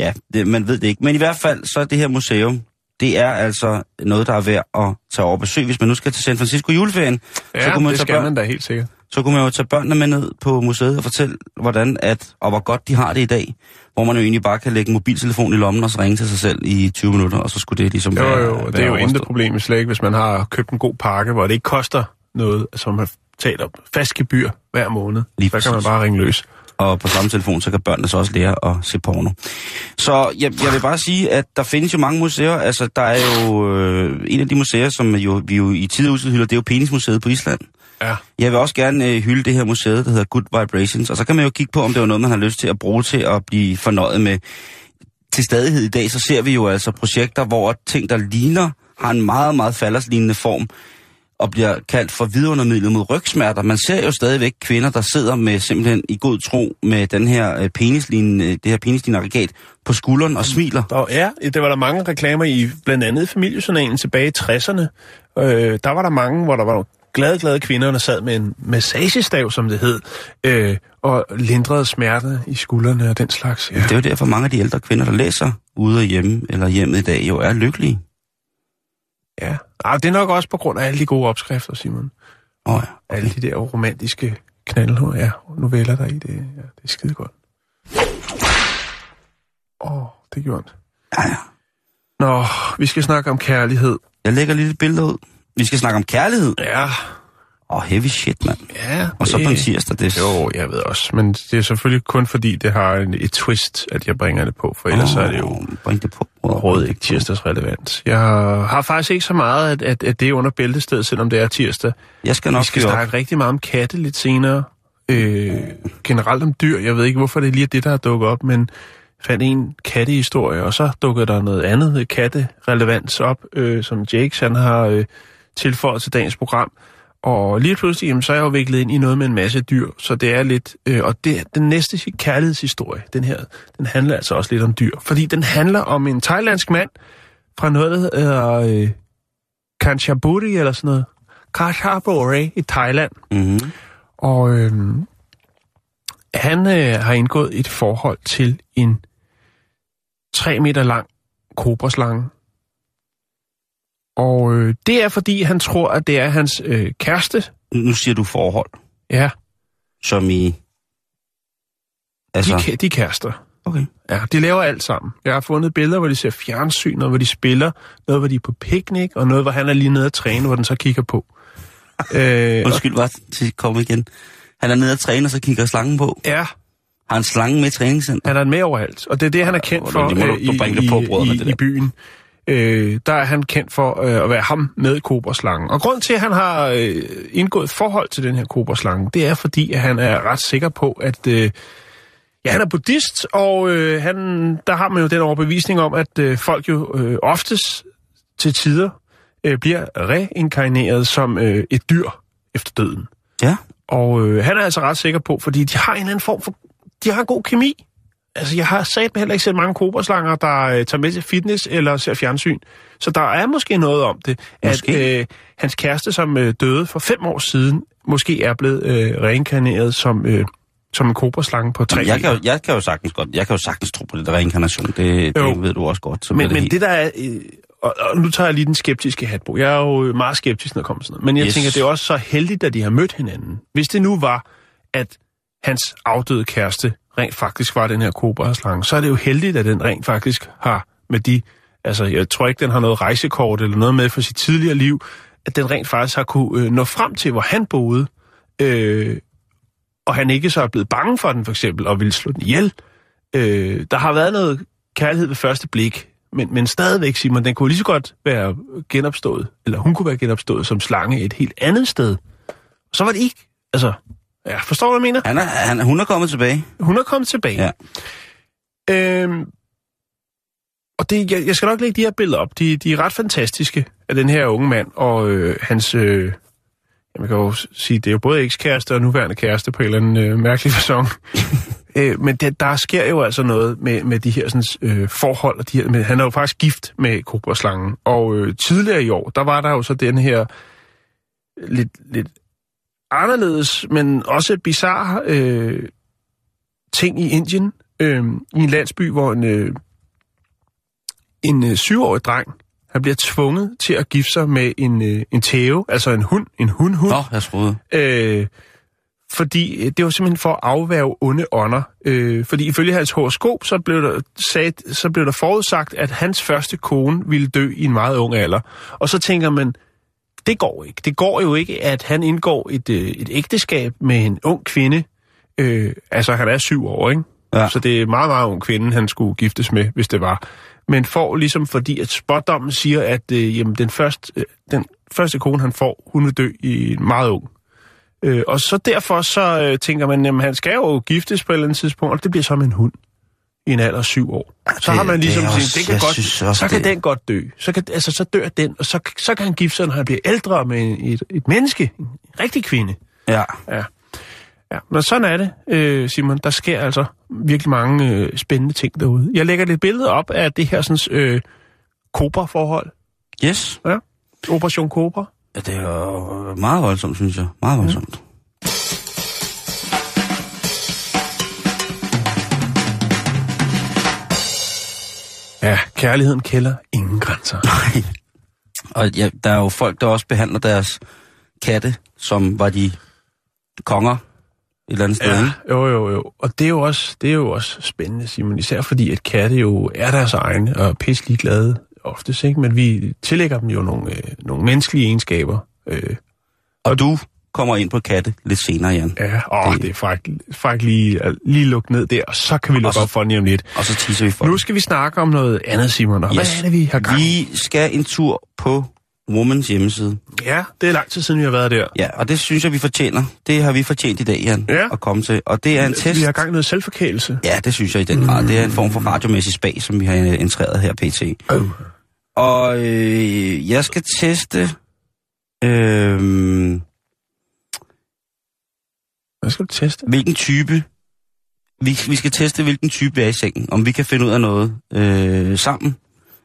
Ja, det, man ved det ikke. Men i hvert fald, så er det her museum, det er altså noget, der er værd at tage over besøg. Hvis man nu skal til San Francisco juleferien, Ja, så, kunne man det tage skal børn, man da helt sikkert. så kunne man jo tage børnene med ned på museet og fortælle, hvordan at, og hvor godt de har det i dag. Hvor man jo egentlig bare kan lægge en mobiltelefon i lommen og så ringe til sig selv i 20 minutter, og så skulle det ligesom Jo, være, jo, det er jo være intet problem slet ikke, hvis man har købt en god pakke, hvor det ikke koster noget, altså man betaler fast gebyr hver måned. Lige så kan man bare ringe løs. Og på samme telefon, så kan børnene så også lære at se porno. Så jeg, jeg vil bare sige, at der findes jo mange museer. Altså, der er jo øh, en af de museer, som jo, vi jo i tid hylder, det er jo Penismuseet på Island. Ja. Jeg vil også gerne øh, hylde det her museet, der hedder Good Vibrations, og så kan man jo kigge på, om det var noget, man har lyst til at bruge til at blive fornøjet med. Til stadighed i dag, så ser vi jo altså projekter, hvor ting, der ligner, har en meget, meget falderslignende form, og bliver kaldt for vidundermidlet mod rygsmerter. Man ser jo stadigvæk kvinder, der sidder med simpelthen i god tro med den her øh, penislignende, det her penislignende aggregat på skulderen og smiler. Der, ja, det var der mange reklamer i, blandt andet i familiejournalen tilbage i 60'erne. Øh, der var der mange, hvor der var glade, glade kvinder, der sad med en massagestav, som det hed, øh, og lindrede smerte i skuldrene og den slags. Ja. Det er jo derfor mange af de ældre kvinder, der læser ude og hjemme eller hjemme i dag, jo er lykkelige. Ja. Ah, det er nok også på grund af alle de gode opskrifter, Simon. Oh, ja. Alle de der romantiske knald, ja, noveller der i det. Ja, det er skide godt. Åh, oh, det gjorde ondt. Ja, ja. Nå, vi skal snakke om kærlighed. Jeg lægger lige et billede ud. Vi skal snakke om kærlighed. Ja, Åh, oh, heavy shit, mand. ja. Og så på en tirsdag, det. Jo, jeg ved også, men det er selvfølgelig kun fordi, det har en, et twist, at jeg bringer det på, for ellers oh. er det jo Bring det på. overhovedet ikke tirsdagsrelevant. Jeg har faktisk ikke så meget, at, at, at det er under bæltestedet, selvom det er tirsdag. Jeg skal Vi nok skal fyre op. snakke rigtig meget om katte lidt senere. Øh, generelt om dyr. Jeg ved ikke, hvorfor det lige er det, der er dukket op, men fandt en kattehistorie, og så dukkede der noget andet katterelevans op, øh, som Jakes han har øh, tilføjet til dagens program. Og lige pludselig, jamen, så er jeg jo viklet ind i noget med en masse dyr, så det er lidt... Øh, og det, den næste kærlighedshistorie, den her, den handler altså også lidt om dyr. Fordi den handler om en thailandsk mand fra noget, der hedder øh, Kanchaburi eller sådan noget. Kanchaburi i Thailand. Mm-hmm. Og øh, han øh, har indgået et forhold til en 3 meter lang kobraslange. Og øh, det er fordi, han tror, at det er hans øh, kæreste. Nu siger du forhold, Ja, som i... de, Altså, de er kærester. okay. Ja, de laver alt sammen. Jeg har fundet billeder, hvor de ser fjernsyn, noget, hvor de spiller, noget, hvor de er på piknik, og noget, hvor han er lige nede at træne, hvor den så kigger på. øh, og, Undskyld, bare til komme igen. Han er nede og træne, og så kigger slangen på. ja, Har en slange med i træningscenter? Han er med overalt, og det er det, han er kendt hvor for det må du- øh, du i, det på, brødre, i, i, i byen. Øh, der er han kendt for øh, at være ham med kobraslangen. Og grund til, at han har øh, indgået forhold til den her kobraslange, det er fordi, at han er ret sikker på, at øh, ja, han er buddhist, og øh, han, der har man jo den overbevisning om, at øh, folk jo øh, oftest til tider øh, bliver reinkarneret som øh, et dyr efter døden. Ja. Og øh, han er altså ret sikker på, fordi de har en eller anden form for... De har en god kemi. Altså, jeg har sat heller ikke set mange kobraslanger, der øh, tager med til fitness eller ser fjernsyn. Så der er måske noget om det, Måske. at øh, hans kæreste, som øh, døde for fem år siden, måske er blevet øh, reinkarneret som, øh, som en kobraslange på tre Jeg kan, jo, jeg kan jo sagtens godt, jeg kan jo sagtens tro på det der reinkarnation. Det, Jo. det ved du også godt. Så Men, bliver men helt- det der er... Øh, og, og nu tager jeg lige den skeptiske hat på. Jeg er jo meget skeptisk, når det kommer sådan noget. Men jeg yes. tænker, det er også så heldigt, at de har mødt hinanden. Hvis det nu var, at hans afdøde kæreste rent faktisk var den her kobraslange, så er det jo heldigt, at den rent faktisk har med de... Altså, jeg tror ikke, den har noget rejsekort eller noget med for sit tidligere liv, at den rent faktisk har kunne øh, nå frem til, hvor han boede, øh, og han ikke så er blevet bange for den, for eksempel, og ville slå den ihjel. Øh, der har været noget kærlighed ved første blik, men, men stadigvæk, Simon, den kunne lige så godt være genopstået, eller hun kunne være genopstået som slange et helt andet sted. Så var det ikke. Altså, ja, forstår du, hvad jeg mener? Han er, han, hun er kommet tilbage. Hun er kommet tilbage. Ja. Øhm, og det, jeg, jeg skal nok lægge de her billeder op. De, de er ret fantastiske af den her unge mand og øh, hans... Øh, jeg kan jo sige, det er jo både ekskæreste og nuværende kæreste på en eller anden øh, mærkelig fasong. øh, men det, der sker jo altså noget med, med de her sådan, øh, forhold. Og de her, med, han er jo faktisk gift med kobraslangen. Og øh, tidligere i år, der var der jo så den her lidt, lidt anderledes, men også bizarre øh, ting i Indien. Øh, I en landsby, hvor en, øh, en øh, syvårig dreng, han bliver tvunget til at gifte sig med en, øh, en tæve, altså en hund, en hundhund. Nå, jeg troede. Øh, fordi øh, det var simpelthen for at afværge onde ånder. Øh, fordi ifølge hans horoskop, så blev, der sat, så blev der forudsagt, at hans første kone ville dø i en meget ung alder. Og så tænker man, det går ikke. Det går jo ikke, at han indgår et, øh, et ægteskab med en ung kvinde. Øh, altså, han er syv år, ikke? Ja. Så det er meget, meget ung kvinde, han skulle giftes med, hvis det var. Men får ligesom fordi, at spådommen siger, at øh, jamen, den, første, øh, den første kone, han får, hun vil dø i meget ung. Øh, og så derfor så øh, tænker man, at han skal jo giftes på et eller andet tidspunkt, og det bliver så med en hund i en alder af syv år. Så det- har man det ligesom tænkt, også- det kan godt, også, så kan det- den godt dø. Så, kan, altså, så dør den, og så, så kan han gifte sig, når han bliver ældre med et, et menneske, en rigtig kvinde. Ja. Ja. Ja, men sådan er det, øh, Simon. Der sker altså virkelig mange øh, spændende ting derude. Jeg lægger lidt billede op af det her sådan, øh, Cobra-forhold. Yes. Ja. Operation Cobra. Ja, det er jo meget voldsomt, synes jeg. Meget voldsomt. Ja, kærligheden kælder ingen grænser. Og ja, der er jo folk, der også behandler deres katte, som var de konger et eller andet sted. Ja, jo, jo, jo. Og det er jo også, det er jo også spændende, Simon. Især fordi, at katte jo er deres egne og er pisselig glade oftest, ikke? Men vi tillægger dem jo nogle, øh, nogle menneskelige egenskaber. Øh, Og du kommer ind på katte lidt senere, Jan. ja, åh, det, det er faktisk, faktisk lige, at lige lukke ned der, og så kan vi lukke så- op for den om lidt. Og så teaser vi for Nu skal vi snakke om noget andet, Simon. Og yes. hvad er det, vi har gang? Vi skal en tur på Womans hjemmeside. Ja, det er lang tid siden, vi har været der. Ja, og det synes jeg, vi fortjener. Det har vi fortjent i dag, Jan, Ja. at komme til. Og det er en test. Vi har gang i noget selvforkælelse. Ja, det synes jeg i den grad. Det er en form for radiomæssig spag, som vi har øh, entreret her pt. Oh. Og øh, jeg skal teste... Øh, Hvad skal du teste? hvilken type... Vi, vi skal teste, hvilken type vi er i sengen. Om vi kan finde ud af noget øh, sammen.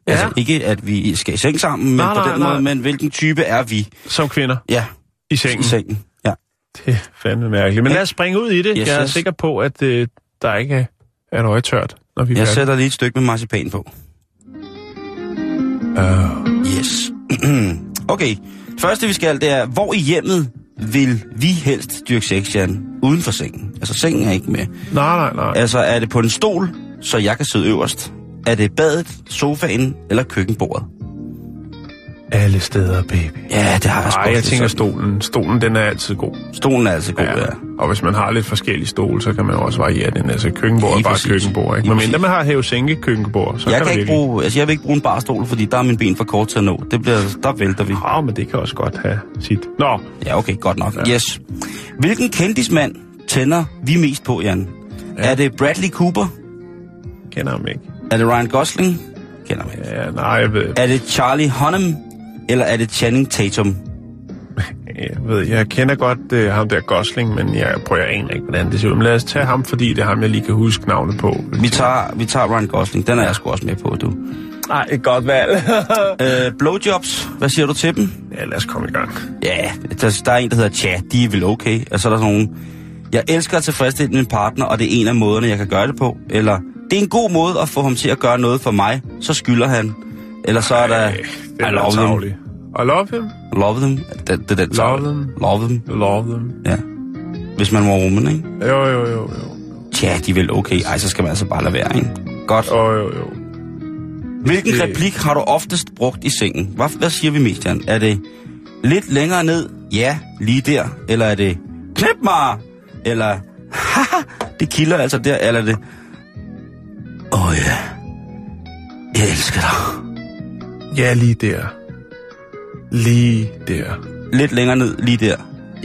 Ja. Altså ikke, at vi skal i seng sammen, men Nej, på nej, den nej. måde, men hvilken type er vi? Som kvinder Ja, i sengen. i sengen. Ja. Det er fandme mærkeligt. Men lad os springe ud i det. Yes, jeg er yes. sikker på, at øh, der ikke er, et øje tørt, når vi Jeg færdige. sætter lige et stykke med marcipan på. Uh, Yes. okay. Det første vi skal, det er, hvor i hjemmet vil vi helst dyrke sex, Jan? Uden for sengen. Altså, sengen er ikke med. nej, nej, nej. Altså, er det på en stol, så jeg kan sidde øverst? Er det badet, sofaen eller køkkenbordet? Alle steder, baby. Ja, det har jeg Nej, jeg tænker stolen. Stolen, den er altid god. Stolen er altså god, ja. ja. Og hvis man har lidt forskellige stole, så kan man også variere den. Altså køkkenbord er bare præcis. køkkenbord, ikke? Men mindre man har hæve-sænke køkkenbord, så Jeg kan kan ikke bruge, altså jeg vil ikke bruge en barstol, fordi der er min ben for kort til at nå. Det bliver, der vælter vi. Ja, men det kan også godt have sit. Nå, Ja, okay, godt nok. Ja. Yes. Hvilken kendismand tænder vi mest på, Jan? Ja. Er det Bradley Cooper? kender ham ikke. Er det Ryan Gosling? Kender mig. ikke. Ja, nej, jeg ved, Er det Charlie Hunnam? Eller er det Channing Tatum? jeg, ved, jeg kender godt uh, ham der Gosling, men jeg prøver jeg aner ikke, hvordan det ser ud. Men lad os tage ham, fordi det er ham, jeg lige kan huske navnet på. Vi tager, vi tager Ryan Gosling. Den er jeg sgu også med på, du. Nej, et godt valg. Øh, blowjobs. Hvad siger du til dem? ja, lad os komme i gang. Ja, der, der er en, der hedder Chat. De er vel okay. Og så er der sådan nogle... Jeg elsker at tilfredsstille min partner, og det er en af måderne, jeg kan gøre det på. Eller, det er en god måde at få ham til at gøre noget for mig. Så skylder han. Eller så er der... Ej, I love them. I love him. Love them. Det, det den Love them. Love them. Love them. Ja. hvis man var woman, ikke? Jo, jo, jo, jo. Tja, de er vel okay. Ej, så skal man altså bare lade være, ikke? Godt. Jo, jo, jo. Hvilken det- replik har du oftest brugt i sengen? Hvad, hvad siger vi mest, Jan? Er det lidt længere ned? Ja, lige der. Eller er det knip mig? Eller haha, det kilder altså der. Eller er det åh oh, ja, jeg elsker dig. Ja, lige der. Lige der. Lidt længere ned, lige der.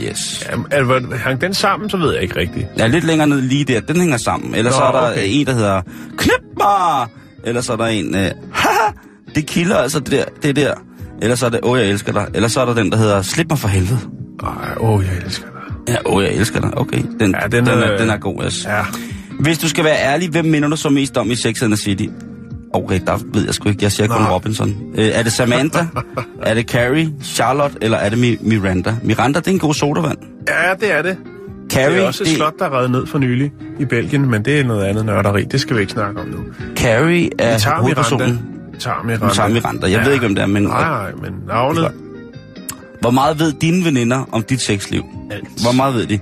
Yes. Jamen, er, hvor- hang den sammen, så ved jeg ikke rigtigt. Ja, lidt længere ned, lige der. Den hænger sammen. Eller Nå, så er der okay. en, der hedder knip mig! Eller så er der en, øh, haha, det kilder altså det der, det der. Eller så er det, åh, jeg elsker dig. Eller så er der den, der hedder, slip mig for helvede. Ej, åh, jeg elsker dig. Ja, åh, jeg elsker dig. Okay, den, Ja, den, den er, er- den er god, yes. Ja. Hvis du skal være ærlig, hvem minder du så mest om i Sex and the City? Okay, der ved jeg sgu ikke. Jeg siger kun. Robinson. Øh, er det Samantha? er det Carrie? Charlotte? Eller er det Mi- Miranda? Miranda, det er en god sodavand. Ja, det er det. Carrie, Det er også et slot, der er reddet ned for nylig i Belgien, men det er noget andet nørderi. Det skal vi ikke snakke om nu. Carrie er Vi tager hovedpersonen. Vi tager Miranda. Vi tager Miranda. Jeg ved ikke, hvem det er, men- Nej, nej, men navnet... Hvor meget ved dine veninder om dit sexliv? Alt. Hvor meget ved de?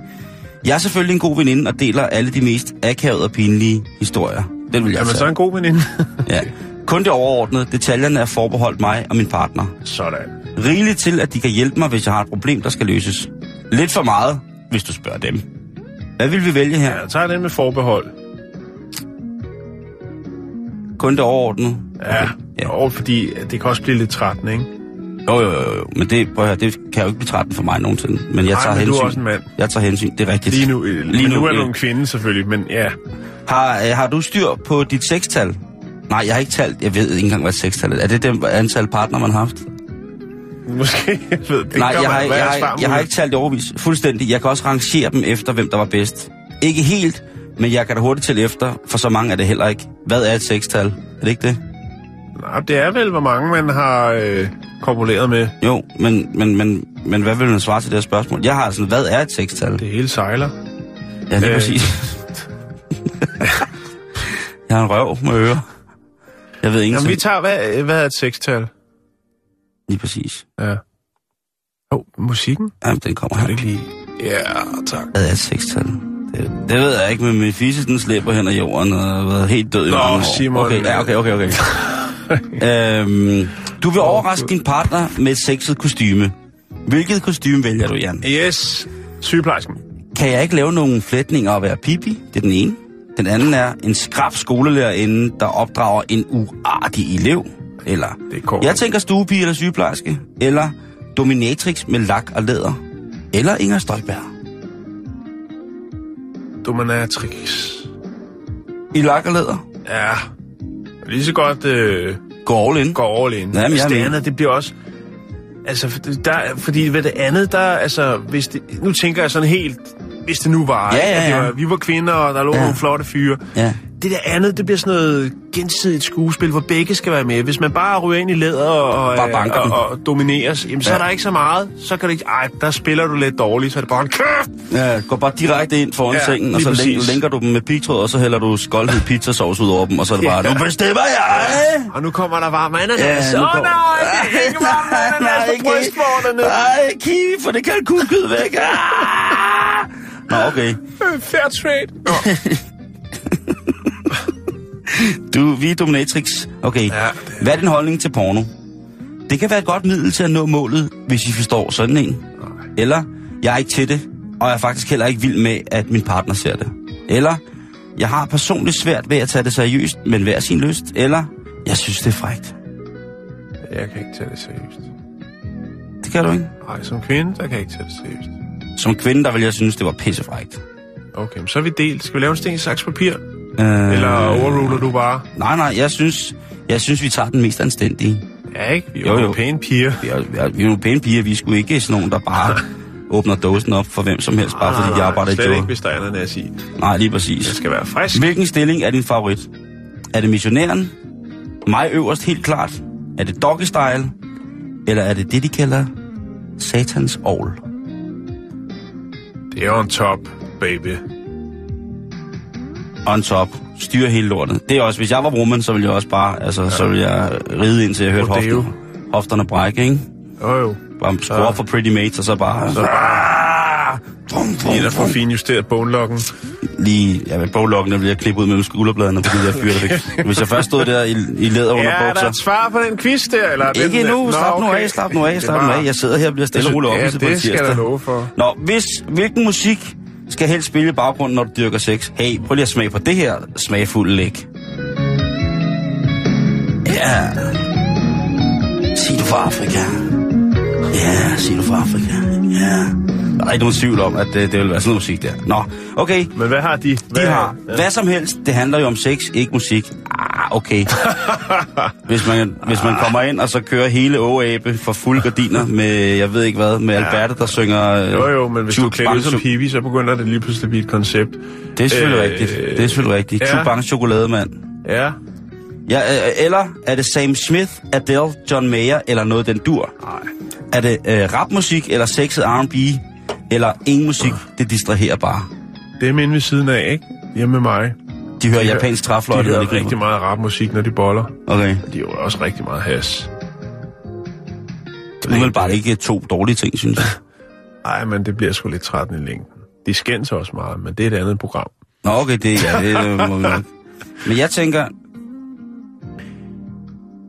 Jeg er selvfølgelig en god veninde og deler alle de mest akavede og pinlige historier. Den vil jeg Jamen, så er en god veninde. Ja. Kun det overordnede. Detaljerne er forbeholdt mig og min partner. Sådan. Rigeligt til, at de kan hjælpe mig, hvis jeg har et problem, der skal løses. Lidt for meget, hvis du spørger dem. Hvad vil vi vælge her? Ja, jeg tager den med forbehold. Kun det overordnede? Ja, Ja. ja. Jo, fordi det kan også blive lidt trættende, ikke? Jo, jo, jo, jo. Men det, prøv at høre, det kan jo ikke blive trætten for mig nogensinde. Men jeg Nej, tager men du hensyn. er også en mand. Jeg tager hensyn, det er rigtigt. Lige nu, Lige Lige nu, nu er øh, du en kvinde selvfølgelig, men ja. Har, øh, har du styr på dit sextal? Nej, jeg har ikke talt. Jeg ved ikke engang, hvad sextal er. Er det det antal partner, man har haft? Måske, jeg ved, det Nej, jeg har, jeg, har, jeg har ikke talt i overvis. Fuldstændig. Jeg kan også rangere dem efter, hvem der var bedst. Ikke helt, men jeg kan da hurtigt til efter, for så mange er det heller ikke. Hvad er et sextal? Er det ikke det? Nej, det er vel, hvor mange man har øh, korpuleret med. Jo, men, men, men, men hvad vil man svare til det her spørgsmål? Jeg har sådan, hvad er et sextal? Det hele sejler. Ja, lige Øh. præcis. jeg har en røv med ører. Jeg ved Jamen, vi tager, hvad, hvad er et sekstal? Lige præcis. Ja. Oh, musikken? Jamen, den kommer Er her. det ikke lige? Ja, tak. Hvad er et sextal? Det, det ved jeg ikke, men min fisse, den slæber hen ad jorden og har været helt død i Nå, mange år. Simon. Okay, ja, okay, okay, okay. øhm, du vil overraske din partner med et sexet kostyme. Hvilket kostume vælger du, Jan? Yes. Sygeplejersken. Kan jeg ikke lave nogle flætninger og være pipi? Det er den ene. Den anden er en skrab skolelærerinde, der opdrager en uartig elev. Eller, Det går. jeg tænker stuepige eller sygeplejerske. Eller dominatrix med lak og læder. Eller Inger Støjberg. Dominatrix. I lak og læder. Ja. Lige så godt øh, Gå all in. går all in. Jamen, Hvis jeg det andet, det bliver også... Altså, der, fordi ved det andet, der, altså, hvis det, nu tænker jeg sådan helt, hvis det nu var, Ja, ikke, ja, at det ja. var, vi var kvinder, og der lå Ja. ja. nogle flotte fyre. Ja. Det der andet, det bliver sådan noget gensidigt skuespil, hvor begge skal være med. Hvis man bare ryger ind i læder og, Bare øh, banker dem. og, og domineres, jamen, så Ja. er der ikke så meget. Så kan det ikke, ej, der spiller du lidt dårligt, så er det bare en kæft! Ja, gå bare direkte ind foran Ja, sengen, og så præcis. lænker, du dem med pigtråd, og så hælder du skoldhed pizzasauce ud over dem, og så er det bare, Ja. nu bestemmer jeg! Og nu kommer der varm ananas. Ja, Åh oh, kommer- nej, det er ikke varm ananas på ikke- brystvorterne. Nej, kiwi, for det kalkunkød væk. Ah! Nå, okay. Fair trade. Nå. Du, vi er dominatrix. Okay. Ja, Hvad er din holdning til porno? Det kan være et godt middel til at nå målet, hvis I forstår sådan en. Eller, jeg er ikke til det, og jeg er faktisk heller ikke vild med, at min partner ser det. Eller, jeg har personligt svært ved at tage det seriøst, men hver sin lyst. Eller, jeg synes, det er frægt. Jeg kan ikke tage det seriøst. Det kan du ikke. Nej, som kvinde, der kan jeg ikke tage det seriøst. Som kvinde, der vil jeg synes, det var pissefrægt. Okay, men så er vi delt. Skal vi lave en sten, saks, papir? Øh, Eller overruler du bare? Nej, nej, jeg synes, jeg synes, vi tager den mest anstændige. Ja, ikke? Vi er Jo, jo, pæne piger. Vi er, vi er, vi er nogle pæne piger, vi skulle ikke sådan nogen, der bare åbner dåsen op for hvem som helst, bare fordi de arbejder i Slet job. ikke, hvis der er ananas i. Nej, lige Det præcis. skal være frisk. Hvilken stilling er din favorit? Er det missionæren? Mig øverst helt klart. Er det doggy style? Eller er det det, de kalder satans all? Det er on top, baby. On top. Styre hele lortet. Det er også, hvis jeg var woman, så ville jeg også bare, altså, ja. så ville jeg ride ind til jeg hørte hoften, hofterne brække, ikke? Jo, jo. Bare score for pretty mates, og så bare... Så, Bum, bum, En, der får finjusteret bonelokken. Lige, ja, med boglokken, der bliver klippet ud mellem skulderbladene, fordi jeg fyrer det. Hvis jeg først stod der i, i læder under Ja, er der et svar på den quiz der? Eller er den- Ikke endnu. Slap nu af, slap nu af, Det slap nu af. Jeg sidder her og bliver stille og roligt op. Ja, en det skal jeg love for. Nå, hvis, hvilken musik skal helst spille i baggrunden, når du dyrker sex? Hey, prøv lige at smage på det her smagfulde læg. Ja. Sig du fra Afrika. Ja, sig du fra Afrika. Ja. Der er ikke nogen tvivl om, at det, det vil være sådan noget musik der. Nå, okay. Men hvad har de? De Hvad, har hvad som helst. Det handler jo om sex, ikke musik. Ah, okay. hvis, man, hvis man kommer ind og så kører hele Åabe for fulde gardiner med, jeg ved ikke hvad, med Alberte, der synger... øh, Jo, jo, men hvis du er klædt ud som hippie, så begynder det lige pludselig at blive et koncept. Det er selvfølgelig Øh, rigtigt. Det er selvfølgelig rigtigt. ja. Ja. Chubang chokolademand. Ja. Ja, øh, eller er det Sam Smith, Adele, John Mayer, eller noget den dur? Nej. Er det øh, rapmusik, eller sexet R&B, eller ingen musik, det distraherer bare? Det er inde ved siden af, ikke? Hjemme med mig. De hører De hører- japansk De træfløjte, de hører griber. rigtig meget rapmusik, når de boller. Okay. De er jo også rigtig meget has. Det er vel bare ikke to dårlige ting, synes jeg. Ej, men det bliver sgu lidt træt i længden. De skændes også meget, men det er et andet program. Nå, okay, det, ja, det må vi nok. Men jeg tænker...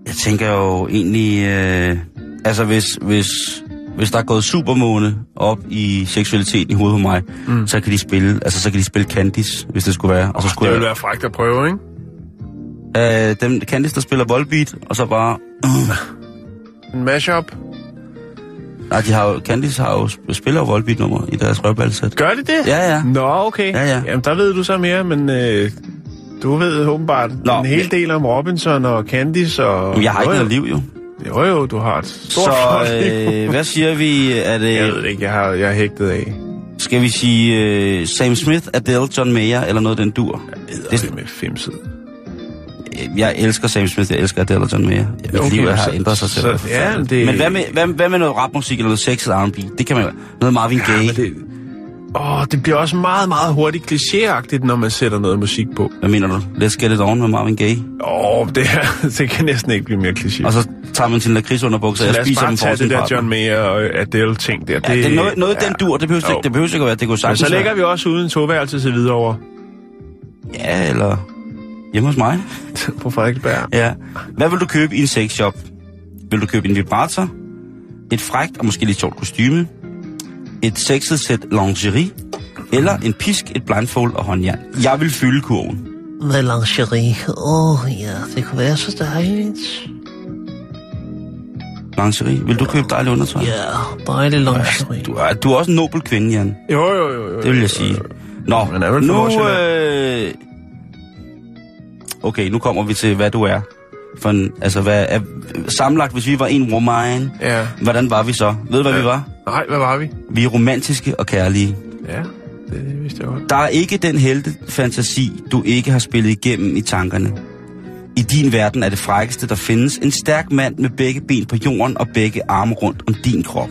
Jeg tænker jo egentlig... Øh, altså, hvis, hvis, hvis der er gået supermåne op i seksualiteten i hovedet på mig, mm. så kan de spille, altså, så kan de spille Candice, hvis det skulle være. Og så Det skulle vil jeg, være frækt at prøve, ikke? øh, dem Candice, der spiller Volbeat, og så bare... En mashup. Nej, de har jo, Candice har jo sp- spiller jo Volbeat-nummer i deres røvballsæt. Gør de det? Ja, ja. Nå, okay. Ja, ja. Jamen, der ved du så mere, men øh, du ved åbenbart Nå, en hel del om Robinson og Candice og... Men jeg har ikke noget liv, jo. Jo, jo, du har et stort Så øh, hvad siger vi? Er det, Jeg ved ikke, jeg, har, jeg er hægtet af. Skal vi sige øh, Sam Smith, Adele, John Mayer, eller noget den dur? Det er med femsid. Jeg elsker Sam Smith, jeg elsker Adele og John Mayer. Mit Okay, liv har ændret sig til. så- ja, det- Men hvad med, hvad, hvad med noget rapmusik eller noget sexet R&B? Det kan man jo. Noget Marvin Gaye. Men det, åh, det bliver også meget, meget hurtigt klichéagtigt, når man sætter noget musik på. Hvad mener du? Let's Get It On med Marvin Gaye. Åh, det, her, det kan næsten ikke blive mere kliché. Og så tager man sin lakridsunderbukser, og spiser dem for sin det der. John Mayer og Adele-ting der. Ja, det er noget, noget ja. den dur. Det behøver, ikke, det behøver ikke at være, det Men sagtens så være- lægger vi også uden toværelse til videre over Ja, eller hjemme hos mig. på Frederiksberg. Ja. Hvad vil du købe i en sexshop? Vil du købe en vibrator? Et frækt og måske lidt sjovt kostyme? Et sexet sæt lingerie? Eller en pisk, et blindfold og håndjern? Jeg vil fylde kurven. Med lingerie. Åh, oh, ja, det kunne være så dejligt. Lingerie. Vil du købe dejligt undertøj? Ja, dejlig lingerie. Du er, du er også en nobel kvinde, Jan. Jo, jo, jo. jo Det vil jeg sige. Nå, er nu... Øh... Okay, nu kommer vi til, hvad du er. For en, altså, hvad er, sammenlagt, hvis vi var en woman, Ja. hvordan var vi så? Ved du, hvad ja. vi var? Nej, hvad var vi? Vi er romantiske og kærlige. Ja, det vidste jeg godt. Der er ikke den helte fantasi, du ikke har spillet igennem i tankerne. I din verden er det frækkeste, der findes, en stærk mand med begge ben på jorden og begge arme rundt om din krop.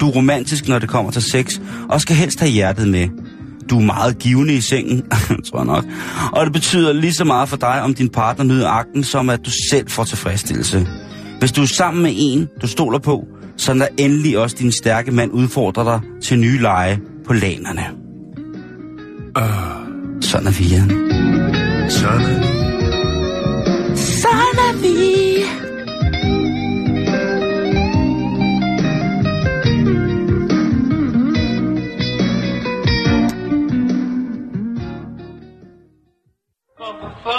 Du er romantisk, når det kommer til sex, og skal helst have hjertet med. Du er meget givende i sengen, tror jeg nok. Og det betyder lige så meget for dig, om din partner nyder akten, som at du selv får tilfredsstillelse. Hvis du er sammen med en, du stoler på, så lad endelig også din stærke mand udfordre dig til nye lege på lanerne. Sådan er vi, Jan. Sådan. Sådan er vi. Nu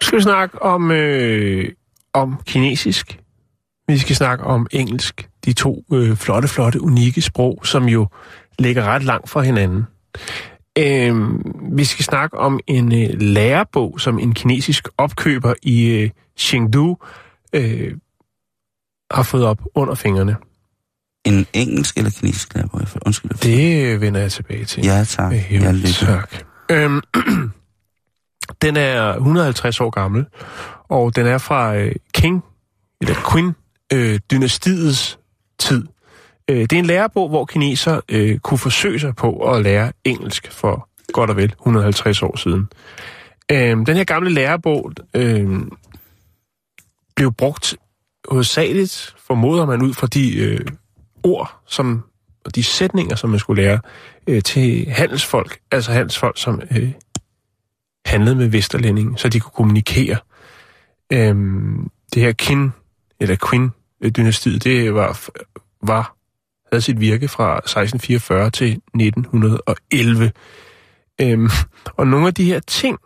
skal vi snakke om, øh, om kinesisk. Vi skal snakke om engelsk. De to øh, flotte, flotte, unikke sprog, som jo ligger ret langt fra hinanden. Øh, vi skal snakke om en øh, lærebog, som en kinesisk opkøber i øh, Chengdu øh, har fået op under fingrene. En engelsk eller kinesisk lærer? Undskyld. Det øh, vender jeg tilbage til. Ja, tak. Jeg himmel, lytter. tak. Øhm, den er 150 år gammel, og den er fra øh, King, eller Queen, øh, dynastiets. Øh, det er en lærebog, hvor kineser øh, kunne forsøge sig på at lære engelsk for godt og vel 150 år siden. Øh, den her gamle lærebog øh, blev brugt hovedsageligt, formoder man ud fra de øh, ord, som, og de sætninger, som man skulle lære øh, til handelsfolk, altså handelsfolk, som øh, handlede med Vesterlændingen, så de kunne kommunikere. Øhm, det her Kin, eller Quinn-dynastiet, det var, var, havde sit virke fra 1644 til 1911. Øhm, og nogle af de her ting,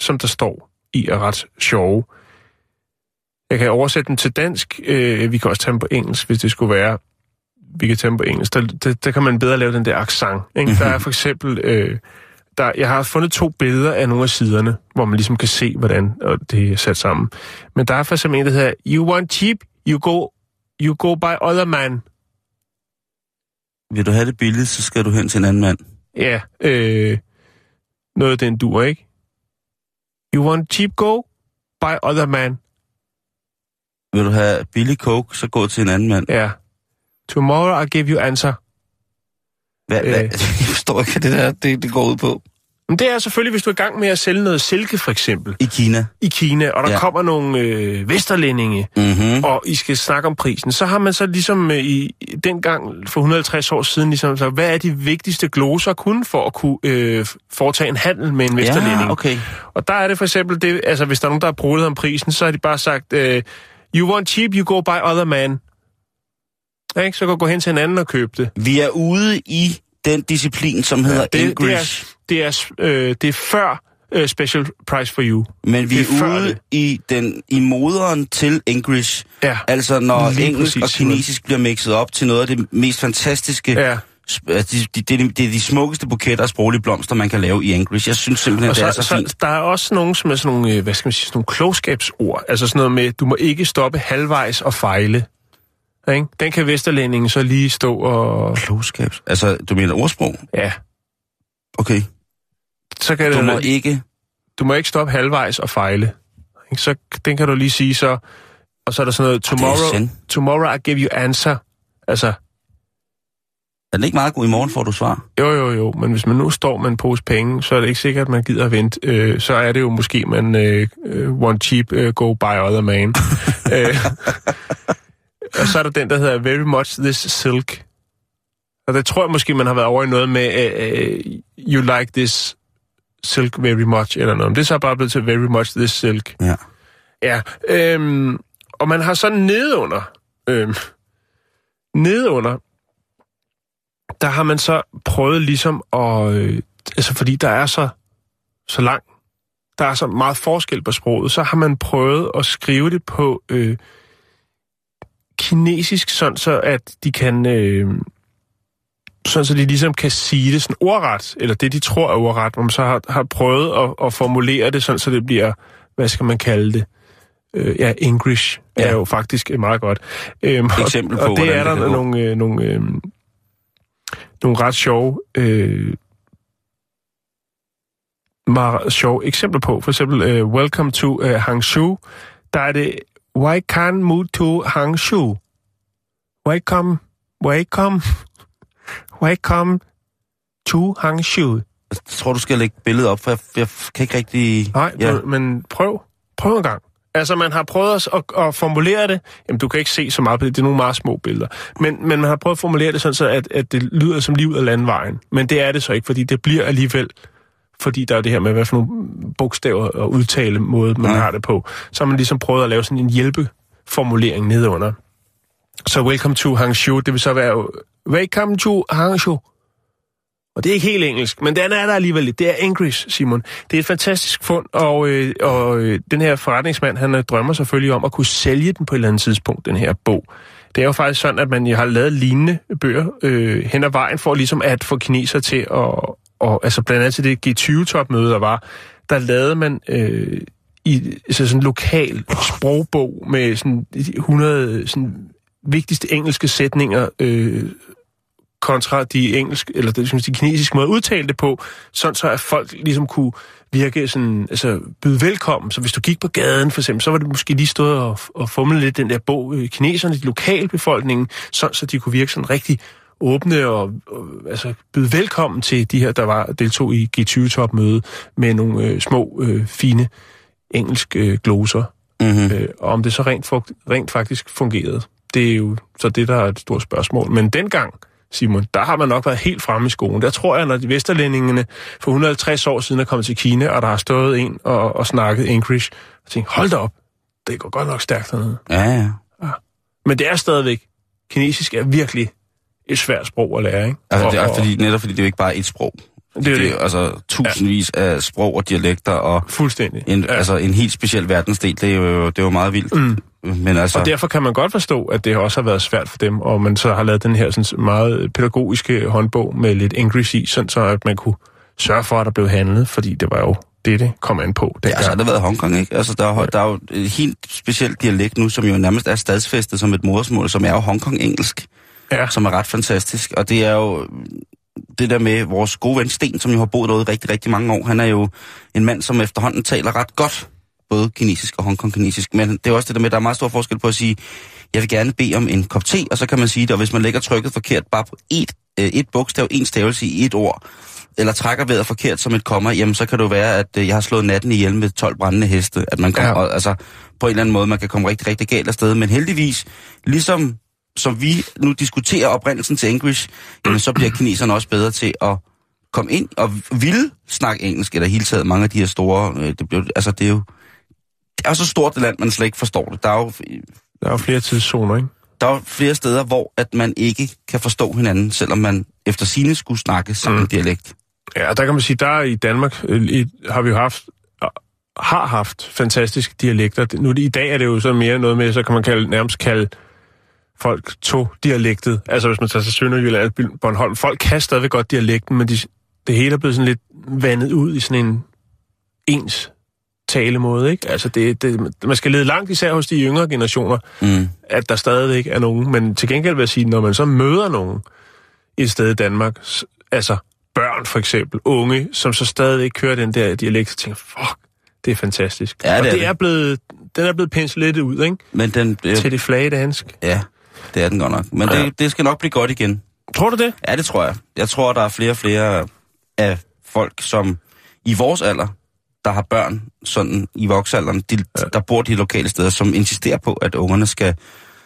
som der står i, er ret sjove. Jeg kan oversætte dem til dansk. Øh, vi kan også tage dem på engelsk, hvis det skulle være. Vi kan tage dem på engelsk. Der, der, der kan man bedre lave den der accent. Ikke? Der er for eksempel... Øh, der, jeg har fundet to billeder af nogle af siderne, hvor man ligesom kan se, hvordan og det er sat sammen. Men der er for eksempel en, der hedder, You want cheap, you go, you go by other man. Vil du have det billigt, så skal du hen til en anden mand. Ja, øh, noget den dur, ikke? You want cheap, go by other man. Vil du have billig coke, så gå til en anden mand. Ja. Tomorrow I give you answer. Hvad, Øh. hvad? Jeg forstår ikke, det der det, det går ud på. Men det er selvfølgelig, hvis du er i gang med at sælge noget silke, for eksempel, I Kina. i Kina, og der Ja. ja. kommer nogle øh, vesterlændinge, Mm-hmm. og I skal snakke om prisen, så har man så ligesom øh, i dengang for 150 år siden, ligesom så, hvad er de vigtigste gloser kun for at kunne øh, foretage en handel med en vesterlænding? Ja, okay. Og der er det for eksempel, det, altså hvis der er nogen, der har brugt om prisen, så har de bare sagt, øh, you want cheap, you go by other man. Ja, Ikke? Så kan du gå hen til en anden og købe det. Vi er ude i den disciplin, som hedder det, det, English. Det, er, øh, det er før øh, special price for you. Men vi det er, er ude det. i, den, i moderen til English. Ja. Altså når Lige engelsk præcis, og kinesisk bliver mixet op til noget af det mest fantastiske. Ja. Altså, de, de, det, er de, det er de smukkeste buketter af sproglige blomster, man kan lave i English. Jeg synes simpelthen, Og det er så, så, så, fint. der er også nogle, som er sådan nogle, øh, hvad skal man sige, sådan nogle klogskabsord. Altså sådan noget med, du må ikke stoppe halvvejs og fejle. Ikke? Den kan Vesterlændingen så lige stå og... Klogskabs. Altså, du mener ordsprog? Ja, Okay. Så kan Du det, må ikke... du må ikke stoppe halvvejs og fejle. Så den kan du lige sige så... Og så er der sådan noget, tomorrow, tomorrow I give you answer. Altså, Er den ikke meget god? I morgen får du svar. jo jo jo, men hvis man nu står med en pose penge, så er det ikke sikkert, at man gider at vente. Øh, så er det jo måske, man øh, øh, one cheap, øh, go by other man. øh, og så er der den, der hedder Very Much This Silk. Og der tror jeg måske, man har været over i noget med, øh, you like this silk very much, eller noget. Men det er så bare blevet til Very Much This Silk. Ja. Ja, øhm, og man har så nedunder, øhm, nedunder, der har man så prøvet ligesom at, øh, altså fordi der er så, så lang, der er så meget forskel på sproget, så har man prøvet at skrive det på øh, kinesisk, sådan så at de kan, øh, sådan så de ligesom kan sige det sådan ordret, eller det de tror er ordret, hvor man så har, har prøvet at, at formulere det sådan, så det bliver, hvad skal man kalde det, øh, ja, English ja. Er jo faktisk meget godt. Øhm, Eksempel og, på, og det hvordan er det der gå. nogle, øh, nogle, øh, nogle ret sjove, øh, meget sjove eksempler på. For eksempel, øh, Welcome to øh, Hangzhou. Der er det, Why can't move to Hangzhou? Welcome, welcome, welcome to Hangzhou. Jeg tror, du skal lægge billedet op, for jeg, jeg kan ikke rigtig... Nej, ja. men prøv. Prøv en gang. Altså, man har prøvet at, at, at formulere det. Jamen, du kan ikke se så meget på det. Det er nogle meget små billeder. Men, men man har prøvet at formulere det sådan, så at, at det lyder som liv af landvejen. Men det er det så ikke, fordi det bliver alligevel fordi der er det her med, hvad for nogle bogstaver og udtale måde, man Ja. har det på. Så har man ligesom prøvet at lave sådan en hjælpeformulering nedunder. Så welcome to Hangzhou, det vil så være welcome to Hangzhou. Og det er ikke helt engelsk, men den er der alligevel lidt. Det er English, Simon. Det er et fantastisk fund, og, øh, og øh, den her forretningsmand, han øh, drømmer selvfølgelig om at kunne sælge den på et eller andet tidspunkt, den her bog. Det er jo faktisk sådan, at man har lavet lignende bøger øh, hen ad vejen, for ligesom at få kineser til at... Og, altså blandt andet til det G20-topmøde, der var, der lavede man øh, i så sådan en lokal sprogbog med sådan 100 sådan vigtigste engelske sætninger øh, kontra de engelsk, eller det, synes, de kinesiske måde at udtale det på, sådan så at folk ligesom kunne virke sådan, altså byde velkommen. Så hvis du gik på gaden for eksempel, så var det måske lige stået og, og fumlet lidt den der bog, øh, kineserne, de lokalbefolkningen, sådan så de kunne virke sådan rigtig åbne og, og altså byde velkommen til de her, der var deltog i G20-topmøde med nogle øh, små, øh, fine engelsk øh, gloser. Mm-hmm. Øh, og om det så rent, rent faktisk fungerede, det er jo så det, der er et stort spørgsmål. Men dengang, Simon, der har man nok været helt fremme i skolen. Der tror jeg, når de vesterlændingene for 150 år siden er kommet til Kina, og der har stået en og, og snakket English, og tænkt, hold da op, det går godt nok stærkt dernede. Ja, ja. Men det er stadigvæk, kinesisk er virkelig et svært sprog at lære, ikke? Altså, det er fordi, netop fordi det er jo ikke bare et sprog. Det er det. det. er altså tusindvis ja. af sprog og dialekter, og Fuldstændig. en, ja. altså en helt speciel verdensdel, det er jo, det er jo meget vildt. Mm. Men altså, Og derfor kan man godt forstå, at det også har været svært for dem, og man så har lavet den her sådan, meget pædagogiske håndbog med lidt English i, sådan så at man kunne sørge for, at der blev handlet, fordi det var jo det, det kom an på. Ja, altså, har der været Hongkong, ikke? Altså, der, er, der er jo et helt specielt dialekt nu, som jo nærmest er stadsfæstet som et modersmål, som er jo Hongkong-engelsk, ja. som er ret fantastisk. Og det er jo det der med vores gode ven Sten, som jo har boet derude i rigtig, rigtig mange år. Han er jo en mand, som efterhånden taler ret godt, både kinesisk og Hongkong-kinesisk. Men det er også det der med, at der er meget stor forskel på at sige, jeg vil gerne bede om en kop te, og så kan man sige det, og hvis man lægger trykket forkert bare på et, øh, et bogstav, en stavelse i et ord, eller trækker vejret forkert som et komma, jamen så kan det jo være, at øh, jeg har slået natten ihjel med 12 brændende heste. At man kommer, Ja. altså på en eller anden måde, man kan komme rigtig, rigtig galt afsted. Men heldigvis, ligesom som vi nu diskuterer oprindelsen til English, jamen så bliver kineserne også bedre til at komme ind og ville snakke engelsk, eller hele taget mange af de her store, øh, det, blev, altså det er jo, det er jo så stort et land, man slet ikke forstår det. Der er jo Der er jo flere tidszoner, ikke? der er flere steder, hvor at man ikke kan forstå hinanden, selvom man efter sine skulle snakke samme mm. dialekt. Ja, der kan man sige, der i Danmark øh, i, har vi jo haft har haft fantastiske dialekter. Nu i dag er det jo så mere noget med, så kan man kalde, nærmest kalde folk to dialektet. Altså hvis man tager til Sønderjylland, Bornholm, folk kan stadigvæk godt dialekten, men de, det hele er blevet sådan lidt vandet ud i sådan en ens talemåde, ikke? Altså det, det, man skal lede langt, især hos de yngre generationer, Mm. at der stadigvæk er nogen. Men til gengæld vil jeg sige, når man så møder nogen et sted i Danmark, altså børn for eksempel, unge, som så stadigvæk kører den der dialekt, så tænker fuck, det er fantastisk. Ja, det og er det det. er blevet, den er blevet penslet lidt ud, ikke? Men den, øh, Til det flage dansk. ja, det er den godt nok. Men det, det skal nok blive godt igen. Tror du det? Ja, det tror jeg. Jeg tror, der er flere og flere af folk, som i vores alder, der har børn sådan i voksalderen, de, ja. der bor de lokale steder, som insisterer på, at ungerne skal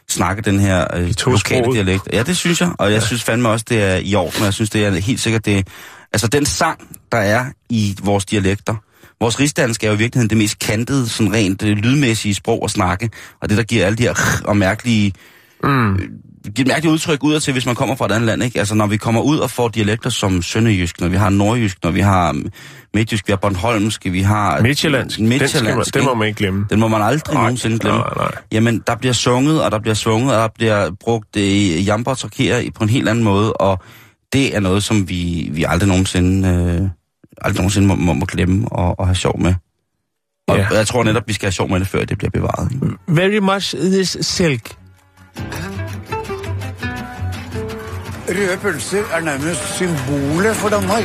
snakke den her øh, lokale tosproget. dialekt. Ja, det synes jeg, og jeg ja. synes fandme også, det er i orden, og jeg synes, det er helt sikkert, det Altså den sang, der er i vores dialekter, vores rigsdansk er jo i virkeligheden det mest kantede, sådan rent øh, lydmæssige sprog at snakke, og det, der giver alle de her og mærkelige Mm. Giver et mærkeligt udtryk ud til, hvis man kommer fra et andet land. Ikke? Altså, når vi kommer ud og får dialekter som sønderjysk, når vi har nordjysk, når vi har midtjysk, vi har Bornholmsk, vi har... Midtjyllandsk. Den, skal man, Midtjyllandsk, den må man ikke glemme. Den må man aldrig Nej, nogensinde glemme. nej, nej. Jamen, der bliver sunget, og der bliver svunget, og der bliver brugt øh, jamper og på en helt anden måde, og det er noget, som vi, vi aldrig nogensinde, øh, aldrig nogensinde må, må, må glemme og, og have sjov med. Og Ja. jeg tror netop, vi skal have sjov med det, før det bliver bevaret. Very much this silk. Røde pølser er nærmest symbolet for Danmark.